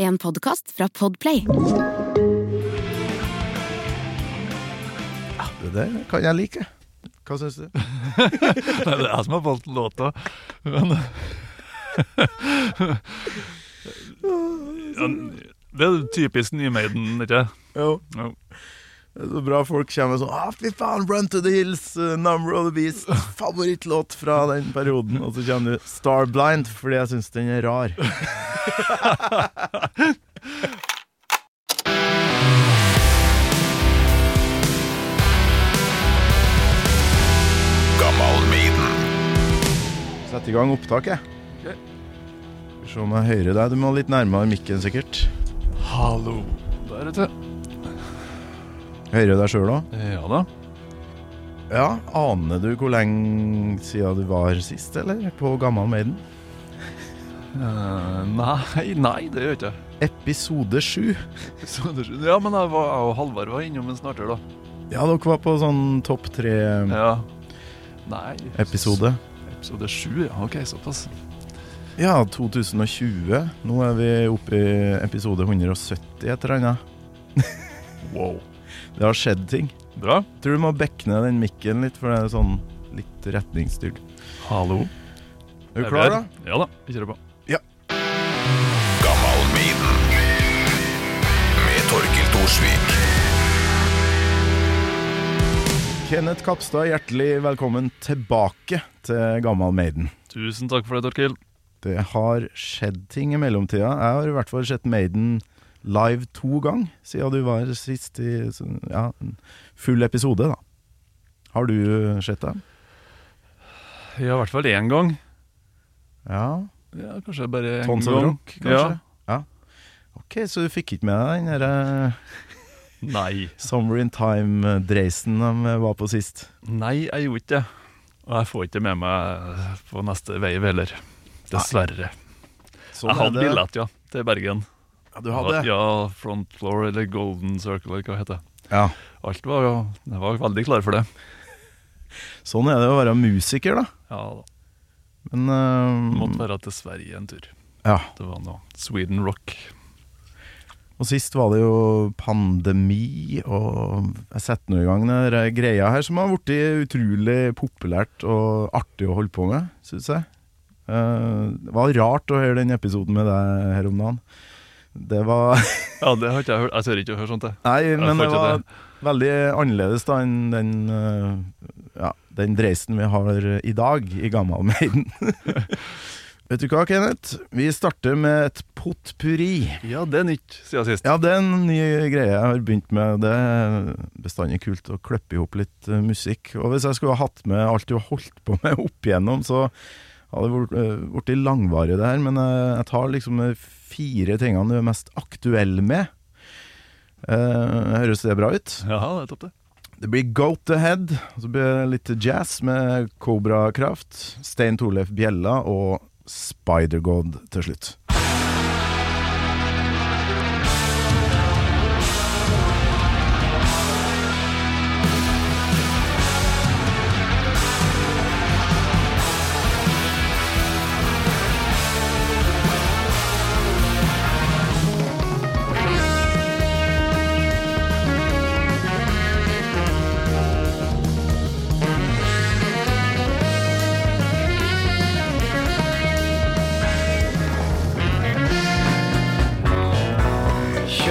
En podkast fra Podplay. Ja, Det der kan jeg like. Hva syns du? Nei, det er jeg som har valgt låta. Men ja, Det er typisk New Maiden, ikke Jo. Jo. Det så bra folk kommer sånn ah, Fy faen, Run to the Hills, uh, Number of the Beast. Favorittlåt fra den perioden. Og så kommer du Starblind, fordi jeg syns den er rar. Sett i gang opptaket. Ok. Skal vi se om jeg hører deg. Du må litt nærmere mikken, sikkert. Hallo. Der, vet du. Hører du deg sjøl òg? Ja da. Ja. Aner du hvor lenge siden du var sist, eller? På Gammal Maiden? Uh, nei, nei, det gjør ikke jeg. Episode sju. Episode det- Ja, men jeg, var, jeg og Halvard var innom en snartur, da. Ja, dere var på sånn topp tre-episode. Ja. Episode sju, ja. Ok, såpass. Ja, 2020. Nå er vi oppe i episode 170 et eller annet. Wow. Det har skjedd ting. Bra. Tror du må bekke den mikken litt, for det er sånn litt retningsstyrt. Hallo. Er du klar, da? Ja da. Vi kjører på. Kenneth Kapstad, hjertelig velkommen tilbake til Gammal Maiden. Tusen takk for det, Torkil. Det har skjedd ting i mellomtida. Jeg har i hvert fall sett Maiden live to ganger siden du var sist i ja, full episode, da. Har du sett det? Ja, i hvert fall én gang. Ja. Ja, kanskje bare of gang. Rock, kanskje? Ja. Ok, så du fikk ikke med deg den derre Nei. Summer in Time-dreisen de var på sist? Nei, jeg gjorde ikke det. Og jeg får ikke med meg på neste veiv heller. Dessverre. Sånn jeg hadde billett, ja, til Bergen. Ja, du hadde? Ja, Front Floor eller Golden Circle, eller hva det heter. Ja. Alt var jo Jeg var veldig klar for det. Sånn er det å være musiker, da. Ja, da. Men eh, Måtte være til Sverige en tur. Ja. Det var noe Sweden Rock. Og sist var det jo pandemi, og jeg setter nå i gang den greia her som har blitt utrolig populært og artig å holde på med, syns jeg. Uh, det var rart å høre den episoden med deg her om dagen. Det var Ja, det har ikke jeg hørt. Jeg tør ikke å høre sånt, jeg. Nei, men det var det. veldig annerledes da enn den, eh, ja, den dreisen vi har i dag i Gammal Maiden. Vet du hva, Kenneth? Vi starter med et potpurri. Ja, det er nytt siden sist. Ja, det er en ny greie jeg har begynt med. Det er bestandig kult å klippe ihop litt eh, musikk. Og hvis jeg skulle ha hatt med alt du har holdt på med opp igjennom, så hadde det eh, blitt langvarig det her. Men eh, jeg tar liksom de fire tingene du er mest aktuell med. Eh, høres det bra ut? Ja, det er topp, det. Det blir Goat Ahead, og så blir det litt jazz med Cobra Kraft, Stein Torleif Bjella og Spider-God til slutt.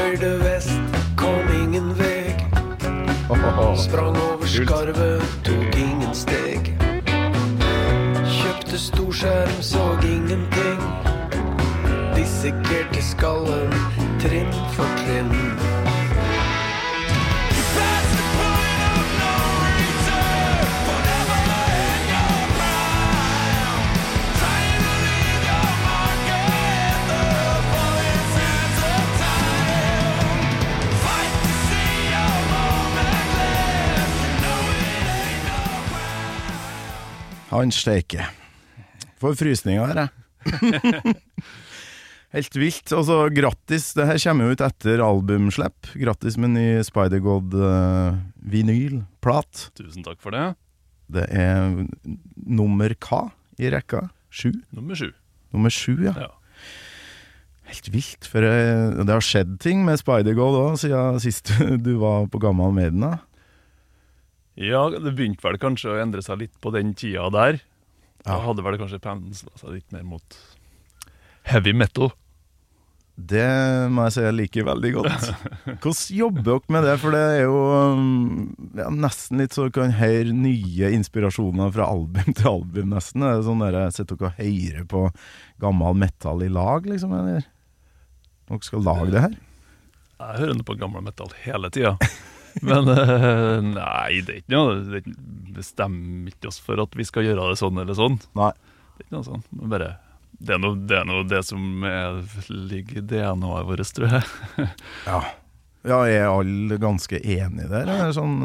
Kjørte vest, kom ingen veg. Sprang over skarvet, tok ingen steg. Kjøpte storskjerm, så ingenting. Dissekerte skallen, trinn for trinn. Han steike. Får frysninger her, jeg. Helt vilt. Og så grattis. Det her kommer jo ut etter albumslipp. Grattis med ny Spider-God uh, vinylplat. Tusen takk for det. Det er nummer hva i rekka? Sju? Nummer sju. Nummer sju, ja. Ja. Helt vilt. For eh, det har skjedd ting med Spider-God òg, siden sist du var på Gammal Maiden. Ja, det begynte vel kanskje å endre seg litt på den tida der. Da Ja. hadde vel kanskje pensla seg litt mer mot heavy metal. Det må jeg si jeg liker veldig godt. Hvordan jobber dere med det? For det er jo um, ja, nesten litt så du kan høre nye inspirasjoner fra album til album, nesten. Er det sånn der, Sitter dere og hører på gammel metal i lag, liksom? Eller? Dere skal lage det her? Jeg hører på gammel metal hele tida. Men uh, nei, det er ikke noe det er bestemmer ikke oss for at vi skal gjøre det sånn eller sånn. Nei. Det er ikke noe sånn. Bare, det er noe det, er noe det som er, ligger i DNA-et vårt, tror jeg. Ja. ja er alle ganske enige der? Er det sånn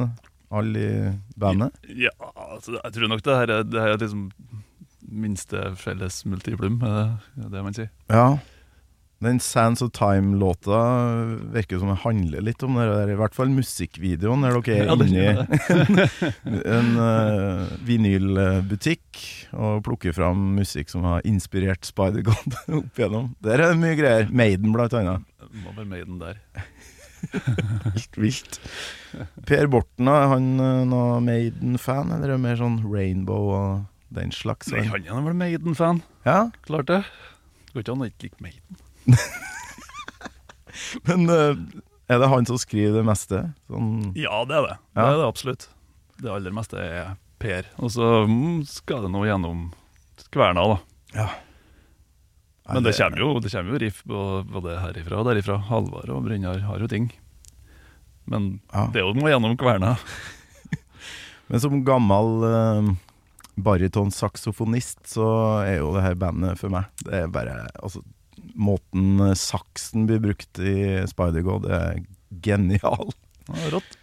alle i bandet? Ja, altså, jeg tror nok det her er, det her er liksom minste felles multiplum, er det er det man sier? Ja. Den Sands of Time-låta virker som det handler litt om det der, i hvert fall musikkvideoen, der dere er Ja, det inne i en uh, vinylbutikk og plukker fram musikk som har inspirert Spider-God opp igjennom. Der er det mye greier. Maiden, blant annet. Må være Maiden der. Helt vilt. Per Borten, er han noen noe Maiden-fan, eller er det mer sånn Rainbow og den slags? Nei, han er vel Maiden-fan. Ja, Klart det. Går ikke an å ikke like Maiden. men uh, er det han som skriver det meste? Sånn Ja, det er det. Det er det absolutt. Det aller meste er Per. Og så mm, skal det nå gjennom kverna, da. Ja. Men det kommer jo, det kommer jo riff både herifra og derifra. Halvard og Brynjar har jo ting. Men Ja. det er jo må gjennom kverna. Men som gammel uh, barytonsaksofonist, så er jo det her bandet for meg Det er bare Altså, måten eh, saksen blir brukt i Spider-God, er genial. Ja, rått.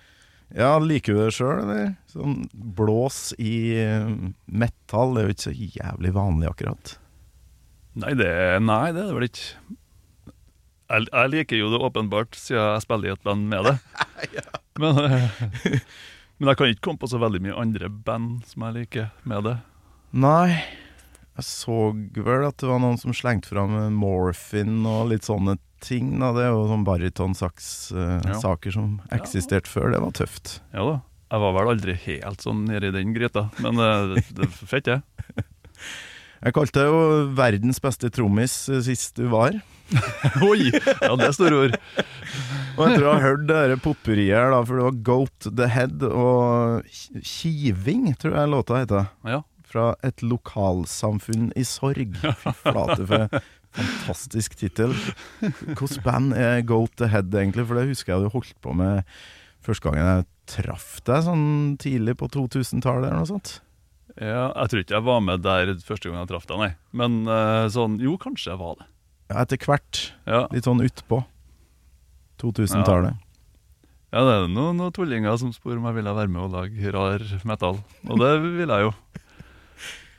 Ja, liker du det sjøl, eller? Sånn blås i eh, metall, det er jo ikke så jævlig vanlig, akkurat. Nei, det, nei, det er det vel ikke. Jeg, jeg liker jo det åpenbart, siden jeg spiller i et band med det. men, eh, men jeg kan ikke komme på så veldig mye andre band som jeg liker med det. Nei, jeg så vel at det var noen som slengte fram morfin og litt sånne ting. Da. Det er jo sånn barytonsaks-saker Ja. som eksisterte før. Det var tøft. Ja da. Jeg var vel aldri helt sånn nede i den gryta, men eh, det, det er fett, det. Jeg kalte deg jo verdens beste trommis eh, sist du var. Oi! Ja, det er store ord. Og etter å ha hørt det potpurriet her, da, for det var Goat the Head og Kiving, tror jeg låta heter. Ja. Fra et lokalsamfunn i sorg. Fy flate for fantastisk tittel. Hvilket band er Goat the Head, egentlig? For det husker jeg du holdt på med første gangen jeg traff deg, sånn tidlig på 2000-tallet eller noe sånt. ja. Jeg tror ikke jeg var med der første gang jeg traff deg, nei. Men eh, sånn Jo, kanskje jeg var det. Ja, etter hvert. Ja, Litt sånn utpå. 2000-tallet. ja det er noen, noen tullinger som spør om jeg ville være med og lage rar metal. Og det vil jeg jo.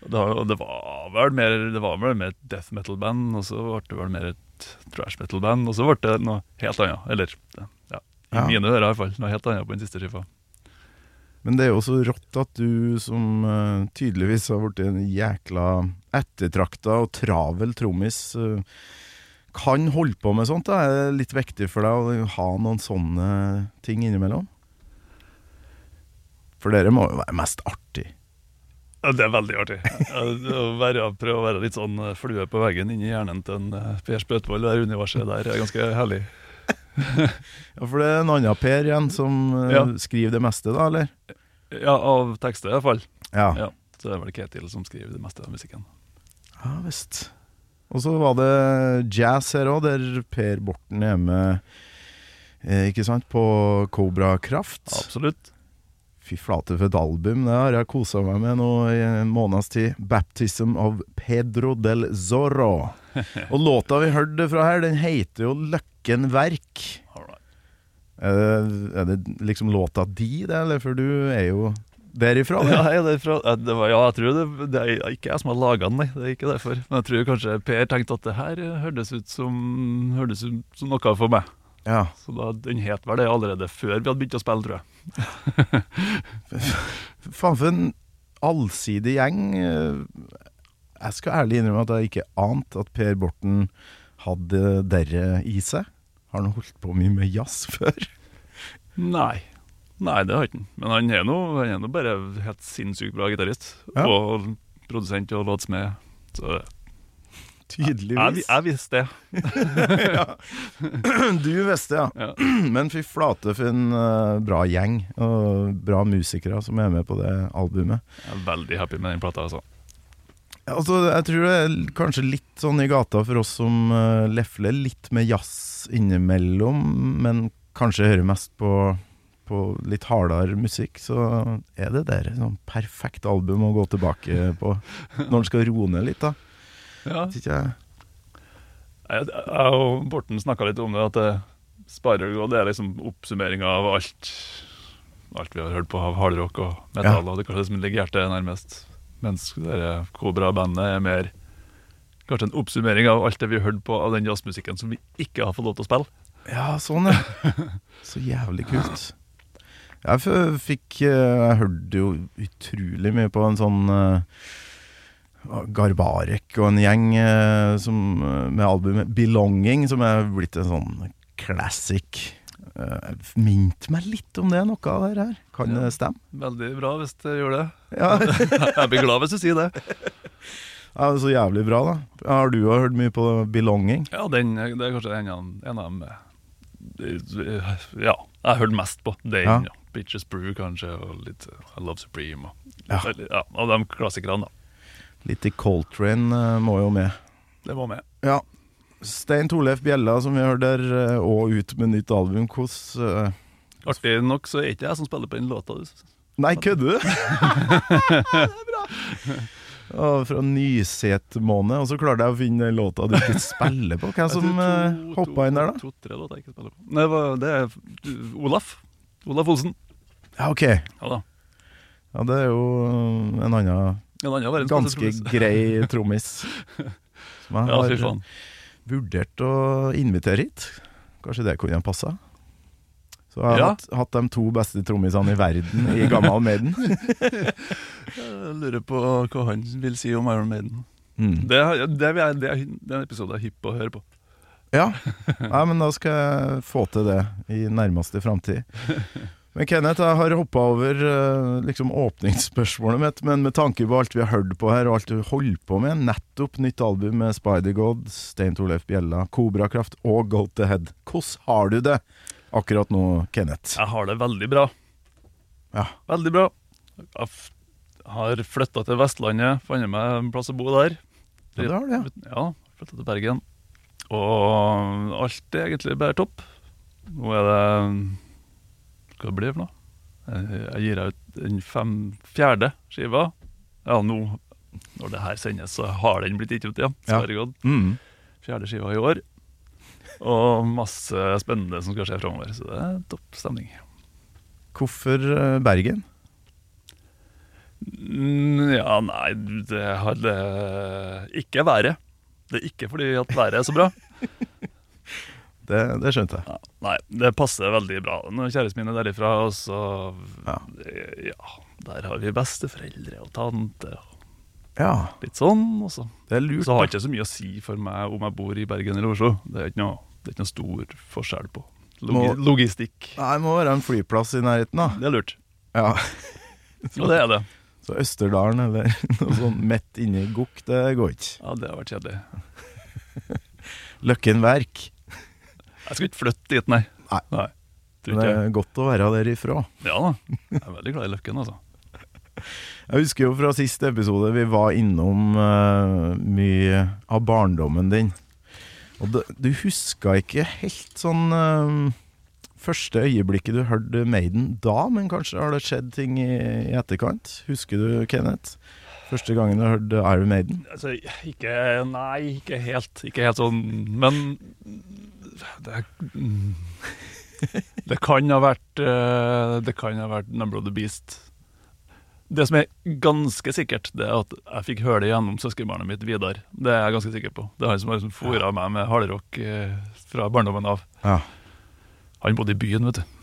Det, var, det var vel mer Det var vel mer et death metal-band, og så ble det vel mer et trash metal-band, og så ble det noe helt annet. Eller, ja, i Ja. mine ører i hvert fall. Noe helt annet på den siste skiva. Men det er jo så rått at du som uh, tydeligvis har blitt en jækla ettertrakta og travel trommis, uh, kan holde på med sånt. Da. Er det litt viktig for deg å ha noen sånne ting innimellom? For dere må jo være mest artig. Ja, Det er veldig artig. Å være, prøve å være litt sånn eh, flue på veggen inni hjernen til en eh, Per Spøtvold. Det der universet der er ganske herlig. Ja, For det er en annen Per igjen som eh, Ja. skriver det meste, da, eller? Ja, av tekster i hvert fall. Ja. Ja, så det er vel Ketil som skriver det meste av musikken. Ja visst. Og så var det jazz her òg, der Per Borten er med, eh, ikke sant, på Cobra Kraft. Absolutt. Fy flate for et album, det har jeg kosa meg med nå i en måneds tid. 'Baptism of Pedro del Zorro'. Og låta vi hørte fra her, den heter jo 'Løkken Verk'. Er det, det liksom låta di, det, eller? For du er jo derifra, Ja, jeg derifra. Var, ja, jeg tror det, det er ikke jeg som har laga den, nei. Det er ikke derfor. Men jeg tror kanskje Per tenkte at det her hørtes ut som, hørtes ut som noe for meg. Ja. Så da, den het vel det allerede før vi hadde begynt å spille, tror jeg. Faen for en allsidig gjeng. Jeg skal ærlig innrømme at jeg ikke ante at Per Borten hadde dere i seg? Har han holdt på mye med jazz før? Nei. Nei, det har ikke han. Men han er nå han er nå bare helt sinnssykt bra gitarist. Ja. Og produsent og låtsmed. Så Tydeligvis. jeg visste det. Du visste, ja. Ja. Men fy flate for en uh, bra gjeng og bra musikere som er med på det albumet. Jeg er veldig happy med den plata. Altså. Altså, jeg tror det er kanskje litt sånn i gata for oss som uh, lefler litt med jazz innimellom, men kanskje hører mest på, på litt hardere musikk, så er det der et sånn perfekt album å gå tilbake på når en skal roe ned litt, da. Ja. Vet ikke jeg. Jeg, jeg og Borten snakka litt om det, at det sparer og det er liksom oppsummeringa av alt Alt vi har hørt på av hardrock og metal, Ja. og det er kanskje det som ligger hjertet nærmest. Mens Kobra-bandet er mer kanskje en oppsummering av alt det vi har hørt på av den jazzmusikken som vi ikke har fått lov til å spille. Ja, sånn, ja. Så jævlig kult. Jeg fikk eh, Jeg hørte jo utrolig mye på en sånn eh, Garbarek og en gjeng eh, som, eh, med albumet 'Belonging', som er blitt en sånn classic. Uh, Minte meg litt om det, noe av det her. Kan Ja. det stemme? Veldig bra hvis det gjør det. Ja, Jeg blir glad hvis du sier det. ja Så jævlig bra, da. Har du hørt mye på 'Belonging'? Ja, den, det er kanskje en av, en av dem eh, Ja, jeg har hørt mest på den. Ja. Ja. Bitches Brew, kanskje, og litt eh, I Love Supreme. Og, Ja. ja, og de klassikerne, da. Litt i Coltrane eh, må jo med. Det må med. Ja. Stein Torleif Bjella, som vi hørte der, eh, og ut med nytt album. Hvordan uh... Artig nok så er ikke jeg som spiller på den låta. du. Nei, kødder du? det er bra. Og fra Nysetmåne, og så klarte jeg å finne låta du ikke spiller på. Hvem som uh, hoppa inn der, da? To-tre låter jeg ikke spiller på. Nei, det, er Olaf. Olaf Olsen. Ja, ok. Ja da. Ja, det er jo en annen ganske grei trommis. Som jeg Ja, har faen. vurdert å invitere hit. Kanskje det kunne passa? Så jeg har Ja. hatt, hatt de to beste trommisene i verden i gammel Maiden. Jeg lurer på hva han vil si om Iron Maiden. Mm. Det, det, det, er, det er en episode jeg er hypp på å høre på. Ja. Nei, men da skal jeg få til det i nærmeste framtid. Men Kenneth, jeg har hoppa over eh, liksom åpningsspørsmålet mitt, men med tanke på alt vi har hørt på her, og alt du holder på med, nettopp nytt album med Spider-God, Stein Torleif Bjella, Kobrakraft og Goat the Head. Hvordan har du det akkurat nå, Kenneth? Jeg har det veldig bra. Ja. Veldig bra. Jeg har flytta til Vestlandet, funnet meg en plass å bo der. Ja, det har du, ja. Ja, flytta til Bergen. Og alt er egentlig bare topp. Nå er det Hva det blir for noe? Jeg, gir ut den fem, fjerde skiva. Ja, nå når det her sendes, så har den blitt gitt ut, igjen. Ja. Mm. Fjerde skiva i år. Og masse spennende som skal skje framover. Så det er topp stemning. Hvorfor eh, Bergen? Mm, Ja, nei, det har det ikke været. Det er ikke fordi at været er så bra. Det, det skjønte jeg. Ja, nei, det passer veldig bra. Når kjæresten min er derifra, og så Ja. Ja, der har vi besteforeldre og tante og Ja, litt sånn. Også. det er lurt. så har det ikke så mye å si for meg om jeg bor i Bergen eller Oslo. Det er ikke noe, det er ikke noe stor forskjell på logi Må- logistikk. Nei, det må være en flyplass i nærheten, da. Det er lurt. Ja. Og det er det. Så Østerdalen eller noe sånn midt inni Gokk, det går ikke. Ja, det har vært kjedelig. Løkken Verk. Jeg skal ikke flytte dit, nei. Nei. nei. Men det er godt å være derifra. Ja da. Jeg er veldig glad i Løkken, altså. Jeg husker jo fra siste episode vi var innom uh, mye av barndommen din. Og det, du huska ikke helt sånn uh, første øyeblikket du hørte Maiden da, men kanskje har det skjedd ting i, i etterkant? Husker du, Kenneth? Første gangen du hørte Iron Maiden? Altså, ikke Nei, ikke helt. Ikke helt sånn Men det, det kan ha vært eh, Det kan ha vært Number of the Beast. Det som er ganske sikkert, det er at jeg fikk høre det gjennom søskenbarnet mitt Vidar. Det er jeg ganske sikker på. Det er han som har liksom fora meg med hardrock eh, fra barndommen av. Ja. Han bodde i byen, vet du.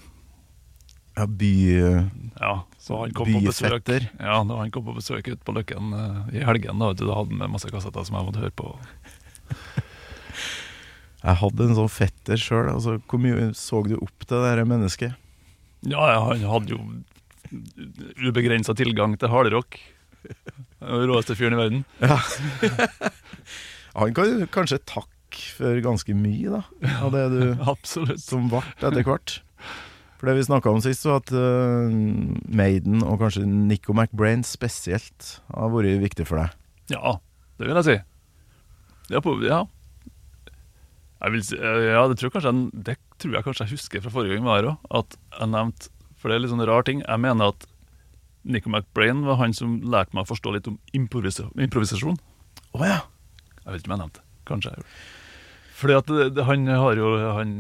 Ja by... Ja, så han kom på besøk Ja, han kom på besøk ut på Løkken eh, i helgen, da, da hadde han med masse kassetter som jeg måtte høre på. Jeg hadde en sånn fetter sjøl. Altså, hvor mye så du opp til det her mennesket? Ja, ja, han hadde jo ubegrensa tilgang til hardrock. Den Råeste fyren i verden. Han kan kanskje takke for ganske mye, da, av det du Absolutt. som ble etter hvert. For det vi snakka om sist, var at uh, Maiden, og kanskje Nico McBrain spesielt, har vært viktig for deg. Ja, det vil jeg si. Ja, på, ja. Jeg vil si, eh, ja, det tror, jeg det tror jeg kanskje jeg husker fra forrige gang vi var her òg. At jeg nevnte For det er litt sånn rar ting. Jeg mener at Nico McBrain var han som lærte meg å forstå litt om improvisasjon. Å ja. Jeg vet ikke om jeg nevnte det. Kanskje jeg gjorde det. Fordi at det, det, han har jo han,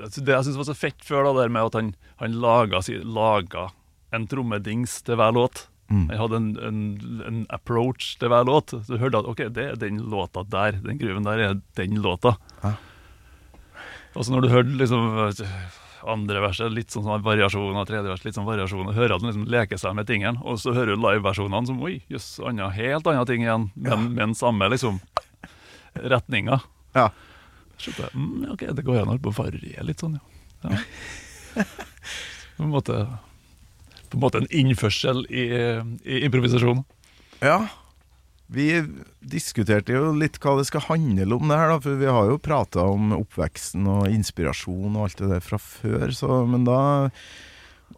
altså Det jeg syns var så fett før, da, der med at han, han laga, laga en trommedings til hver låt. Mm. Han hadde en, en, en approach til hver låt. Så du hørte at ok, det er den låta der. Den gruven der er den låta. Ja. Og så når du hørte liksom andre verset, litt sånn, variasjoner, tredje vers, litt sånn variasjoner, hører at han liksom leker seg med tingene, og så hører du liveversjonene som oi, jøss, annet, helt andre ting igjen, men med den samme liksom retninga. Ja. Skjønte jeg, mm, ok, det går an å på variere litt sånn, ja. ja. På en måte På en måte en innførsel i, i improvisasjon. Ja. Vi diskuterte jo litt hva det skal handle om det her, da, for vi har jo prata om oppveksten og inspirasjon og alt det der fra før, så, men da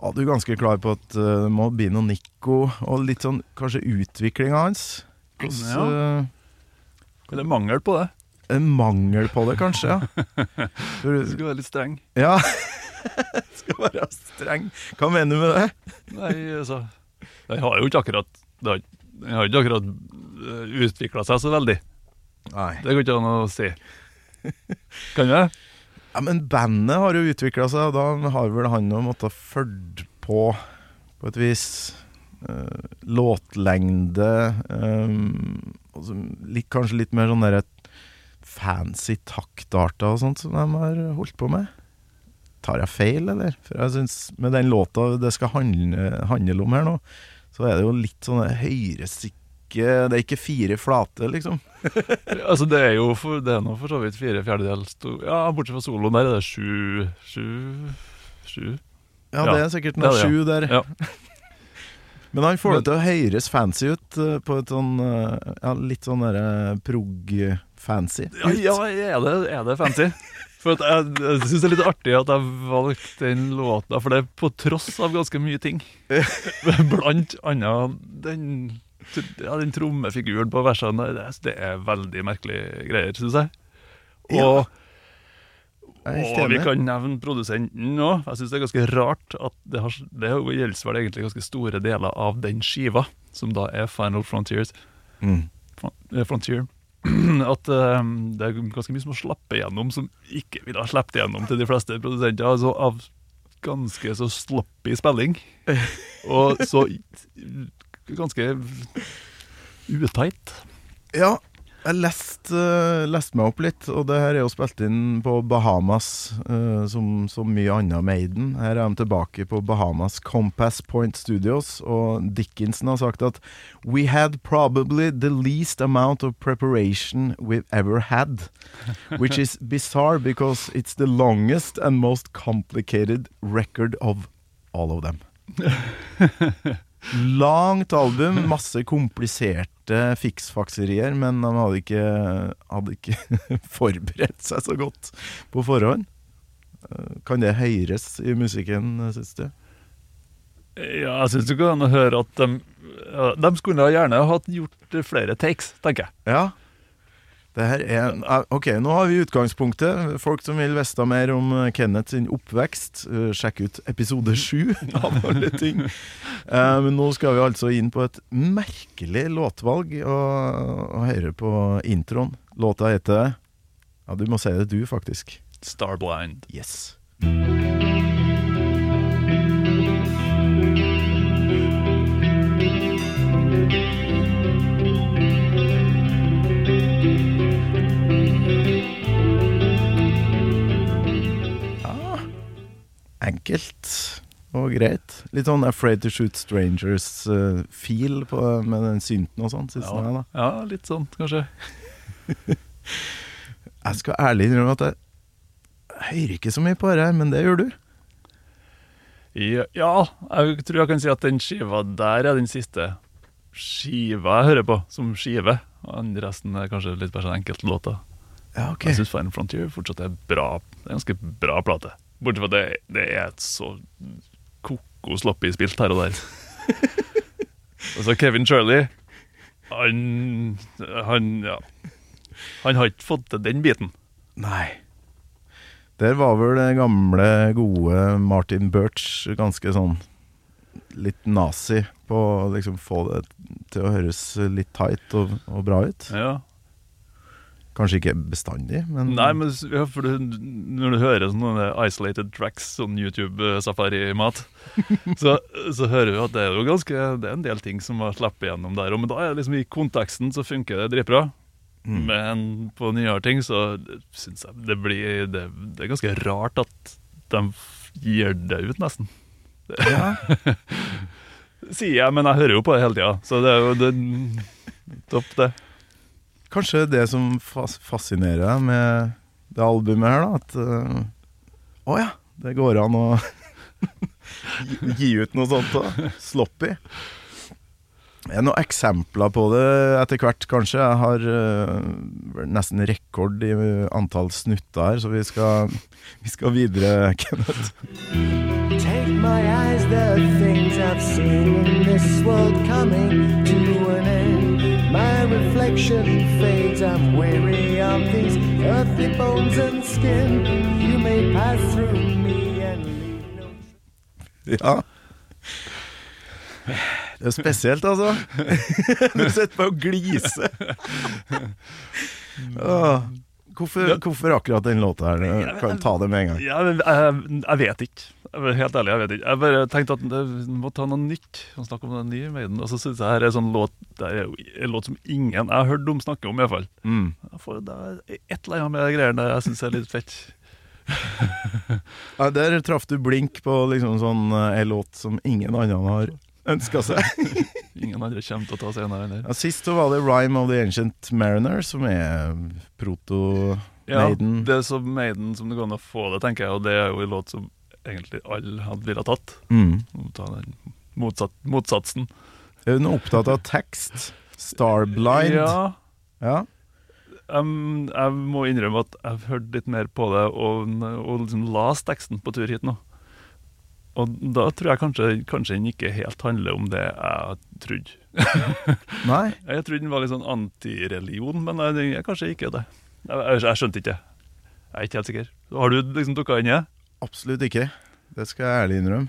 var du ganske klar på at eh, det må bli noe Nico, og litt sånn kanskje utviklinga hans. Hvordan, eh, Eller mangel på det. En mangel på det, kanskje. Ja. Du Skal være litt streng. ja. Skal være streng. Hva mener du med det? Nei, altså Den har jo ikke akkurat Den har ikke akkurat utvikla seg så veldig. Nei. Det går ikke an å si. Kan du det? Ja, Men bandet har jo utvikla seg, og da har vel han jo måttet følge på på et vis. Eh, låtlengde um, Kanskje litt mer sånn derre fancy taktarter og sånt som de har holdt på med. Tar jeg feil, eller? For jeg synes med den låta det skal handle, handle om her nå, så er det jo litt sånn Høyresikke Det er ikke fire flate, liksom. Altså, det er jo for, det er nå for så vidt fire fjerdedels Ja, bortsett fra soloen der er det sju Sju Sju Ja, Ja, det er sikkert noe er ja. sju der. Ja. Men han får det til å høres fancy ut eh, på et sånn eh, Ja, litt sånn derre prog-fancy. Ja, ja er, det, er det fancy? For at jeg, jeg syns det er litt artig at jeg valgte den låta, for det er på tross av ganske mye ting. Blant annet den, ja, den trommefiguren på versene. Det, det er veldig merkelige greier, syns jeg. Og, og vi kan nevne produsenten òg. Jeg syns det er ganske rart at det, har, det gjelder vel egentlig ganske store deler av den skiva, som da er Final Frontiers. Mm. Eh, Frontier. At uh, det er ganske mye som å slappe igjennom som ikke ville ha sluppet igjennom til de fleste produsenter. Altså av ganske så sloppy spilling. Og så ganske utight. Ja, jeg leste uh, lest meg opp litt, og det her er jo spilt inn på Bahamas, uh, som så mye annet Maiden. Her er de tilbake på Bahamas Compass Point Studios, og Dickinson har sagt at We had probably the least amount of preparation we've ever had. Which is bizarre because it's the longest and most complicated record of all of them. Langt album, masse kompliserte fiksfakserier, men de hadde ikke, hadde ikke forberedt seg så godt på forhånd. Eh, Kan det høres i musikken, syns du? Ja, jeg syns det går an å høre at de, ja, de skulle gjerne hatt gjort flere takes, tenker jeg. Ja. Er eh, Ok, nå har vi utgangspunktet. Folk som vil vite mer om eh, Kenneth sin oppvekst, eh, sjekk ut episode sju av alle ting. Eh, Men nå skal vi altså inn på et merkelig låtvalg og, og høre på introen. Låta heter Ja, du må si det du, faktisk. Starblind. Yes. Enkelt og greit. Litt sånn Afraid to Shoot Strangers-feel med den synten og sånn, Ja, ja, litt sånn, kanskje. Jeg skal ærlig innrømme at jeg hører ikke så mye på det her, men det gjør du. Ja, ja, jeg tror jeg kan si at den skiva der er den siste skiva jeg hører på, som skive. Og resten er kanskje litt bare sånn enkeltlåter. Ja, okay. Jeg syns Final Frontier fortsatt er bra. Det er en ganske bra plate. Bortsett fra at det, det er et så koko sloppy spilt her og der. og så Kevin Shirley Han Han, ja. Han har ikke fått til den biten. Nei. Der var vel det gamle, gode Martin Birch ganske sånn litt nazi på å liksom få det til å høres litt tight og, og bra ut. Ja. Kanskje ikke bestandig, men Nei, men ja, for du, når du hører sånne isolated tracks, sånn YouTube-safari-mat, så, så hører du at det er jo ganske Det er en del ting som har sluppet gjennom der. òg, men da er det liksom i konteksten så funker det dritbra. Mm. Men på nyere ting så syns jeg det blir det, det er ganske rart at de gir det ut, nesten. Ja. Sier jeg, men jeg hører jo på det hele tida. Så det er jo det, topp, det. Kanskje det som fas fascinerer deg med det albumet her, da, at Å uh, oh ja, det går an å gi- ut noe sånt da. Sloppy. Er noen eksempler på det etter hvert, kanskje? Jeg har uh, nesten rekord i antall snutter her, så vi skal, vi skal videre, Kenneth. Take my eyes, the things I've seen in this world coming to an end. My reflection I'm weary of these earthly bones and skin. You may pass through me and leave no Ja. Det er spesielt, altså. Du sitter bare og gliser. Åh, Hvorfor, hvorfor akkurat den låta her? Kan Kan ta det med en gang. Ja, men jeg, jeg vet ikke. Jeg helt ærlig, jeg vet ikke. Jeg bare tenkte at vi må ta noe nytt. Og snakke om den nye Maiden. Og så syns jeg her er sånn låt Det er en låt som ingen jeg har hørt om snakke om, iallfall. Mm. Det er et eller annet med de greiene jeg syns er litt fett. Ja, der traff du blink på liksom sånn eh, en låt som ingen andre har ønska seg. Ingen andre kommer til å ta senere enn det. Ja, sist var det 'Rhyme of the Ancient Mariner', som er proto-Maiden. Ja, det er så Maiden som det går an å få det, tenker jeg. Og det er jo en låt som egentlig alle hadde ville tatt. Mm. Ta den motsatt, motsatsen. Er du nå opptatt av tekst? Starblind? Ja, ja. Um, jeg må innrømme at jeg hørte litt mer på det og, og liksom las teksten på tur hit nå. Og da tror jeg kanskje, kanskje den ikke helt handler om det jeg trodde. Nei? Jeg trodde den var litt sånn antireligion, men nei, den er kanskje ikke det. Jeg, jeg, jeg skjønte ikke. Jeg er ikke helt sikker. Har du liksom dukka inn i det? Absolutt ikke. Det skal jeg ærlig innrømme.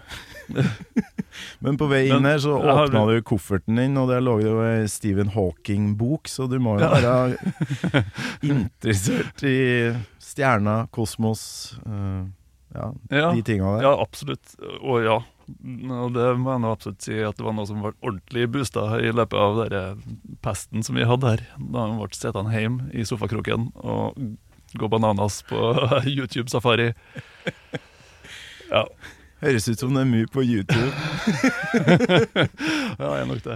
Men på vei inn her så åpna du kofferten din, og der lå det jo ei Stephen Hawking-bok, så du må jo være interessert i stjerna, kosmos eh, Ja, Ja. de tinga der. Ja, absolutt. Og ja. Og det må jeg nå absolutt si at det var noe som ble ordentlig boosta i løpet av den pesten som vi hadde her. Da han ble sittende hjemme i sofakroken og gå bananas på YouTube-safari. Ja, Høres ut som det er mye på YouTube. ja, jeg er nok det.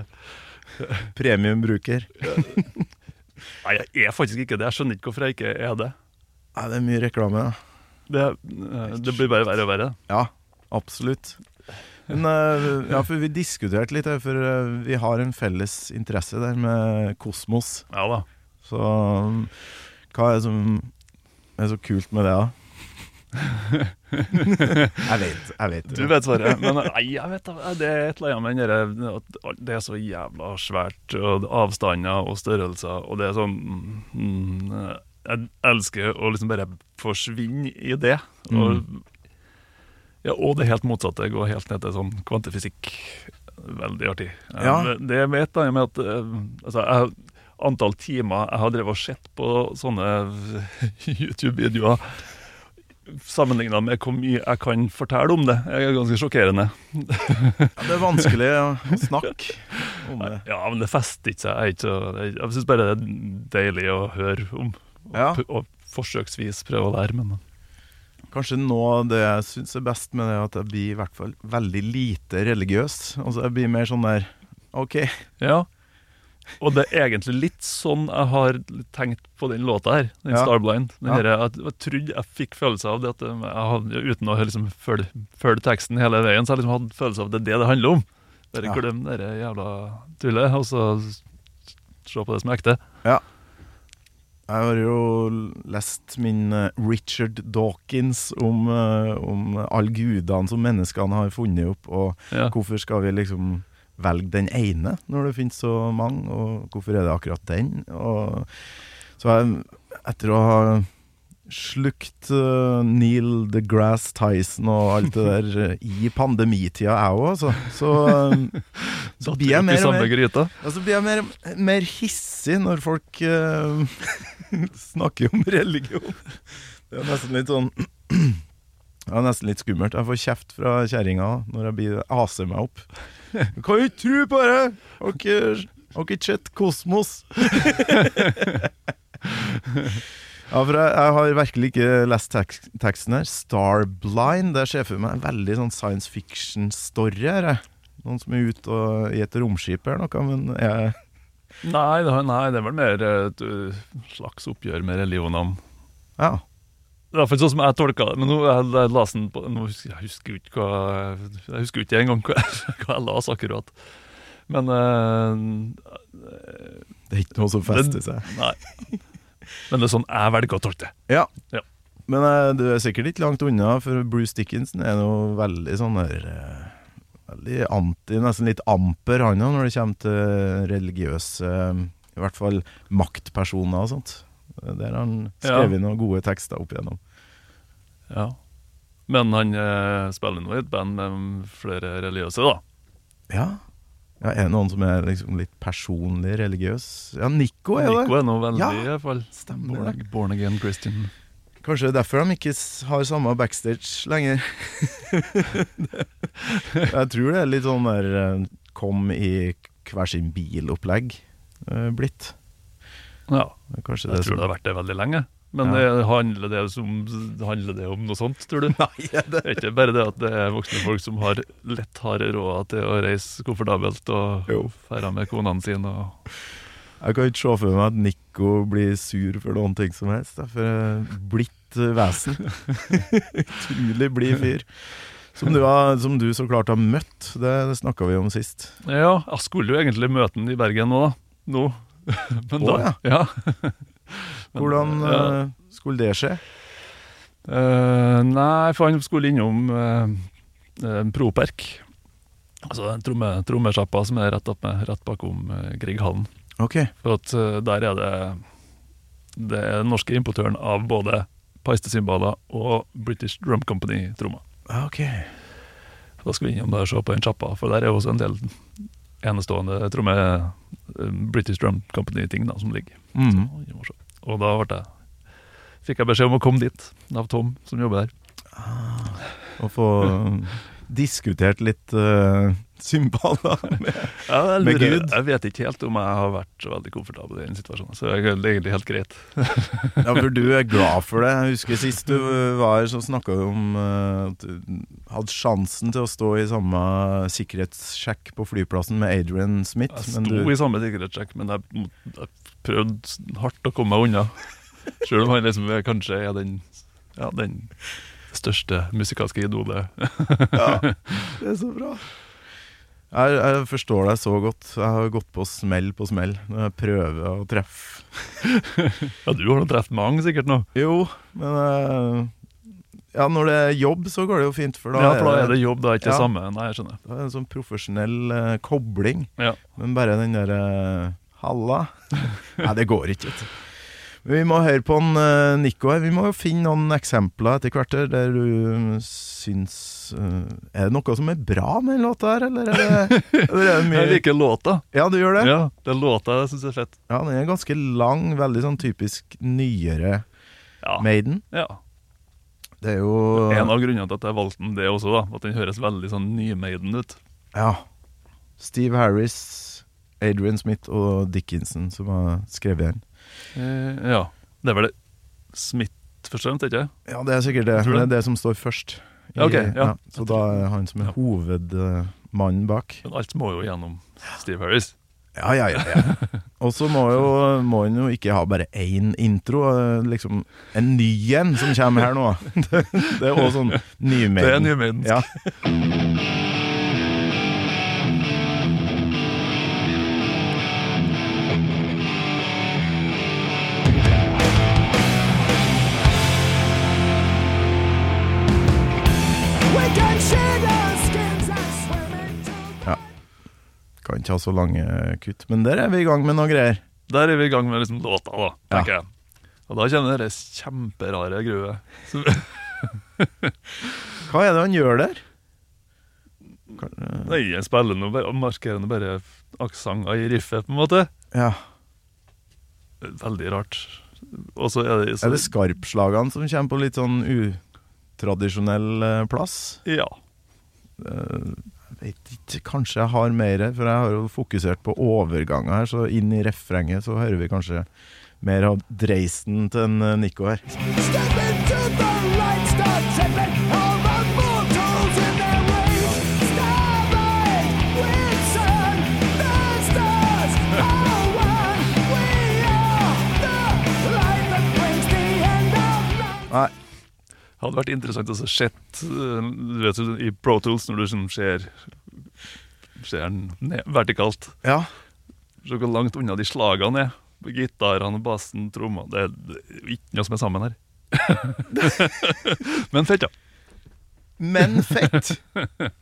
Premiumbruker. Nei, jeg er faktisk ikke det. Jeg skjønner ikke hvorfor jeg ikke er det. Nei, det er mye reklame, da. Det, eh, det blir bare verre og verre. Ja, absolutt. Men eh, ja, for vi diskuterte litt for eh, vi har en felles interesse der med kosmos. Ja da. Så um, hva er det som er så kult med det, da? jeg vet, jeg vet. Du vet svaret. Men nei, jeg vet det er et eller annet med den at det er så jævla svært, og avstander og størrelser, og det er sånn mm, Jeg elsker å liksom bare forsvinne i det. Og, ja, og det helt motsatte. Gå helt ned til sånn kvantefysikk. Veldig artig. Ja. Eh, Det jeg vet, da, med at eh, altså, jeg, Antall timer jeg har drevet og sett på sånne YouTube-videoer sammenligna med hvor mye jeg kan fortelle om det, er ganske sjokkerende. Ja, det er vanskelig å snakke om det. Ja, men det fester ikke seg. Jeg, jeg, jeg syns bare det er deilig å høre om. Ja. og forsøksvis prøve å lære, men Kanskje noe av det jeg syns er best med det, er at jeg blir i hvert fall veldig lite religiøs. Altså Jeg blir mer sånn der OK, ja. Og det er egentlig litt sånn jeg har tenkt på den låta her, den Ja. Starblind. Den Ja. her, jeg, jeg trodde jeg fikk følelse av det at jeg hadde, uten å liksom følge, følge teksten hele veien, så jeg liksom hadde følelse av at det er det det handler om. Bare Ja. glem det jævla tullet, og så se på det som er ekte. Jeg har jo lest min eh, Richard Dawkins om, eh, om alle gudene som menneskene har funnet opp, og Ja. hvorfor skal vi liksom velge den ene når det finnes så mange, og hvorfor er det akkurat den? Og så jeg, etter å ha slukt eh, Neil deGrasse Tyson og alt det der i pandemitida, jeg òg, så, så, så blir jeg mer og mer altså, blir jeg mer, mer hissig når folk eh, snakker om religion. Det er nesten litt sånn Det er nesten litt skummelt. Jeg får kjeft fra kjerringa når jeg blir, aser meg opp. Du kan jo ikke tro på det! Har ikke, sett Kosmos? Ja, for jeg, jeg har virkelig ikke lest tek teksten her. Starblind. Det ser for meg en veldig sånn science fiction-story her. Noen som er ute og, i et romskip eller noe, men jeg, Nei, det, nei, det er vel mer et uh, slags oppgjør med religionene. Ja. Det er iallfall sånn som jeg tolka det. Men nå jeg, jeg den på nå husker, Jeg husker ikke hva Jeg husker ikke engang hva, hva jeg las akkurat. Men uh, Det er ikke noe som fester seg. Nei. Men det er sånn jeg velger å tolke det. Ja. Ja. Men uh, du er sikkert ikke langt unna, for Bruce Dickinson er noe veldig sånn der eh, Veldig anti, nesten litt amper, han òg, når det kommer til religiøse I hvert fall maktpersoner og sånt. Der har han skrevet noen gode tekster opp igjennom. Ja. Men han eh, spiller nå i et band med flere religiøse, da. Ja. ja er det noen som er liksom litt personlig religiøs? Ja, Nico er det. Nico er nå veldig, Ja, i hvert fall. Born, born again Christian. Kanskje det er derfor de ikke har samme backstage lenger. jeg tror det er litt sånn der eh, kom i hver sin bil-opplegg eh, blitt. Ja, Kanskje jeg det tror det har vært det veldig lenge. Men Ja. det handler, det som, handler det om noe sånt, tror du? Nei, det Det er ikke bare det at det er voksne folk som har lett har råd til å reise komfortabelt og Jo. med konene sine. Og, Jeg kan ikke se for meg at Nico blir sur for noen ting som helst. Det er for blidt eh, vesen. Utrolig blid fyr. Som du, har, som du så klart har møtt. Det, det snakka vi om sist. ja, jeg skulle jo egentlig møte han i Bergen nå. Nå. Men da, ja. Men, Hvordan ja. eh, skulle det skje? Uh, nei, for han skulle innom uh, Properk. Altså den tromme, trommesjappa som er rett, opp med, rett bakom uh, Grieghallen. Ok. For at eh, der er det Det er den norske importøren av både paistesymbaler og British Drum Company-trommer. Okay. ok. Da skal vi innom der og se på den sjappa, for der er også en del enestående tromme eh, British Drum Company-ting som ligger. Mm. Så, og da ble jeg, fikk jeg beskjed om å komme dit av Tom, som jobber der. Ah, og få diskutert litt uh, symboler med Ja, Med Gud? jeg vet ikke helt om jeg har vært så veldig komfortabel i den situasjonen, så det er egentlig helt greit. Ja, for du er glad for det. Jeg husker sist du var så snakka du om eh, at du hadde sjansen til å stå i samme sikkerhetssjekk på flyplassen med Adrian Smith. Jeg men sto du, i samme sikkerhetssjekk, men jeg, jeg prøvde hardt å komme meg unna. Selv om han liksom kanskje er den, ja, den største musikalske idolet. ja, det er så bra. Jeg, jeg forstår deg så godt. Jeg har gått på smell på smell når jeg prøver å treffe. Ja, du har nå truffet mange sikkert nå. Jo, men uh, Ja, når det er jobb, så går det jo fint, for da ja, for da er det jobb, da er ikke det samme. Nei, jeg skjønner. Det er en sånn profesjonell uh, kobling. Ja. Men bare den derre Halla. Nei, det går ikke. vet. Vi må høre på en, uh, Nico her. Vi må jo finne noen eksempler etter hvert der du syns uh, Er det noe som er bra med den låta her, eller er det, eller er det mye Jeg liker låta. Ja, du gjør det? Ja, det er låta jeg syns er fett. Ja, den er ganske lang. Veldig sånn typisk nyere Ja. Maiden. ja. Det er jo En av grunnene til at jeg valgte den, det også, da. At den høres veldig sånn ny-Maiden ut. Ja. Steve Harris, Adrian Smith og Dickinson som har skrevet den. Eh, ja. Det er vel det Smith først og fremst, ikke Ja, det er sikkert det. Det er det som står først. I- Ja, ok, ja. Så da er han som er Ja. hovedmannen bak. Men alt må jo gjennom Steve Harris. Ja, ja, ja. ja. Og så må han må jo ikke ha bare én intro, eh, liksom en ny en som kommer her nå. Det, det er også sånn nymaiden. Det er nymaidensk. Ja. Kan ikke ha så lange kutt, men der er vi i gang med noe greier. Der er vi i gang med liksom låta, da, Ja. jeg. Og da kommer det kjemperare gruet. Hva er det han gjør der? Eh, Nei, jeg spiller nå bare, markerer nå bare aksenter i riffet, på en måte. ja. Veldig rart. Så er det, så, Er det skarpslagene som kommer på litt sånn utradisjonell eh, plass? Ja. Jeg vet ikke, kanskje jeg har mer, for jeg har jo fokusert på overganger her, så inn i refrenget så hører vi kanskje mer av dreisen til en eh, Nico her. Step into the light, start tripping. Mortals in their night. Nei, Hadde vært interessant å se eh, Du vet i Pro Tools når du liksom ser Ser den vertikalt. ja. Se hvor langt unna de slagene er. Gitarene, bassen, trommene Det er ikke noe som er sammen her. Men fett, ja. Men fett!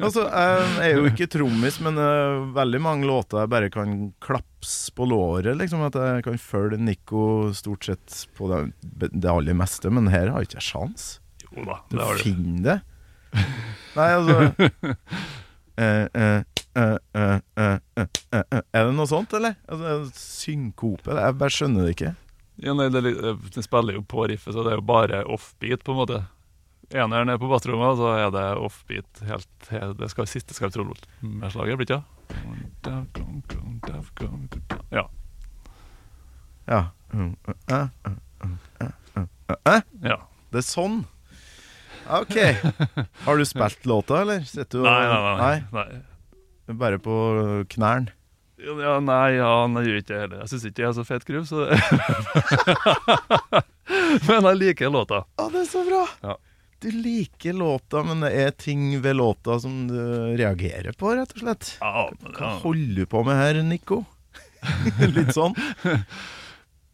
Altså, jeg er jo ikke trommis, men uh, veldig mange låter jeg bare kan klapse på låret, liksom. At jeg kan følge Nico stort sett på det, det aller meste, men her har jeg ikke sjans. Jo da, det har du. finner det. Nei, altså eh, eh, eh, eh, eh, eh, eh, eh. Er det noe sånt, eller? Altså, synkope? Jeg bare skjønner det ikke. Ja, nei, det, er eh, det spiller jo på riffet, så det er jo bare offbeat, på en måte. Eneren er på bassrommet, så er det offbeat helt, helt Det skal siste skal med slaget, blir det ikke? Ja. Ja. Mm, eh, eh, eh, eh, eh, eh. ja. Det er sånn? Ok. Har du spilt låta, eller? Du Nei, nei, nei. nei. nei. Bare på knærne? Ja, nei, ja, han gjør ikke det heller. Jeg syns ikke jeg er så fet gruv, så Men jeg liker låta. Å, det er så bra! Ja. Du liker låta, men det er ting ved låta som du reagerer på, rett og slett. Ja, Hva ja. holder du på med her, Nico? Litt sånn.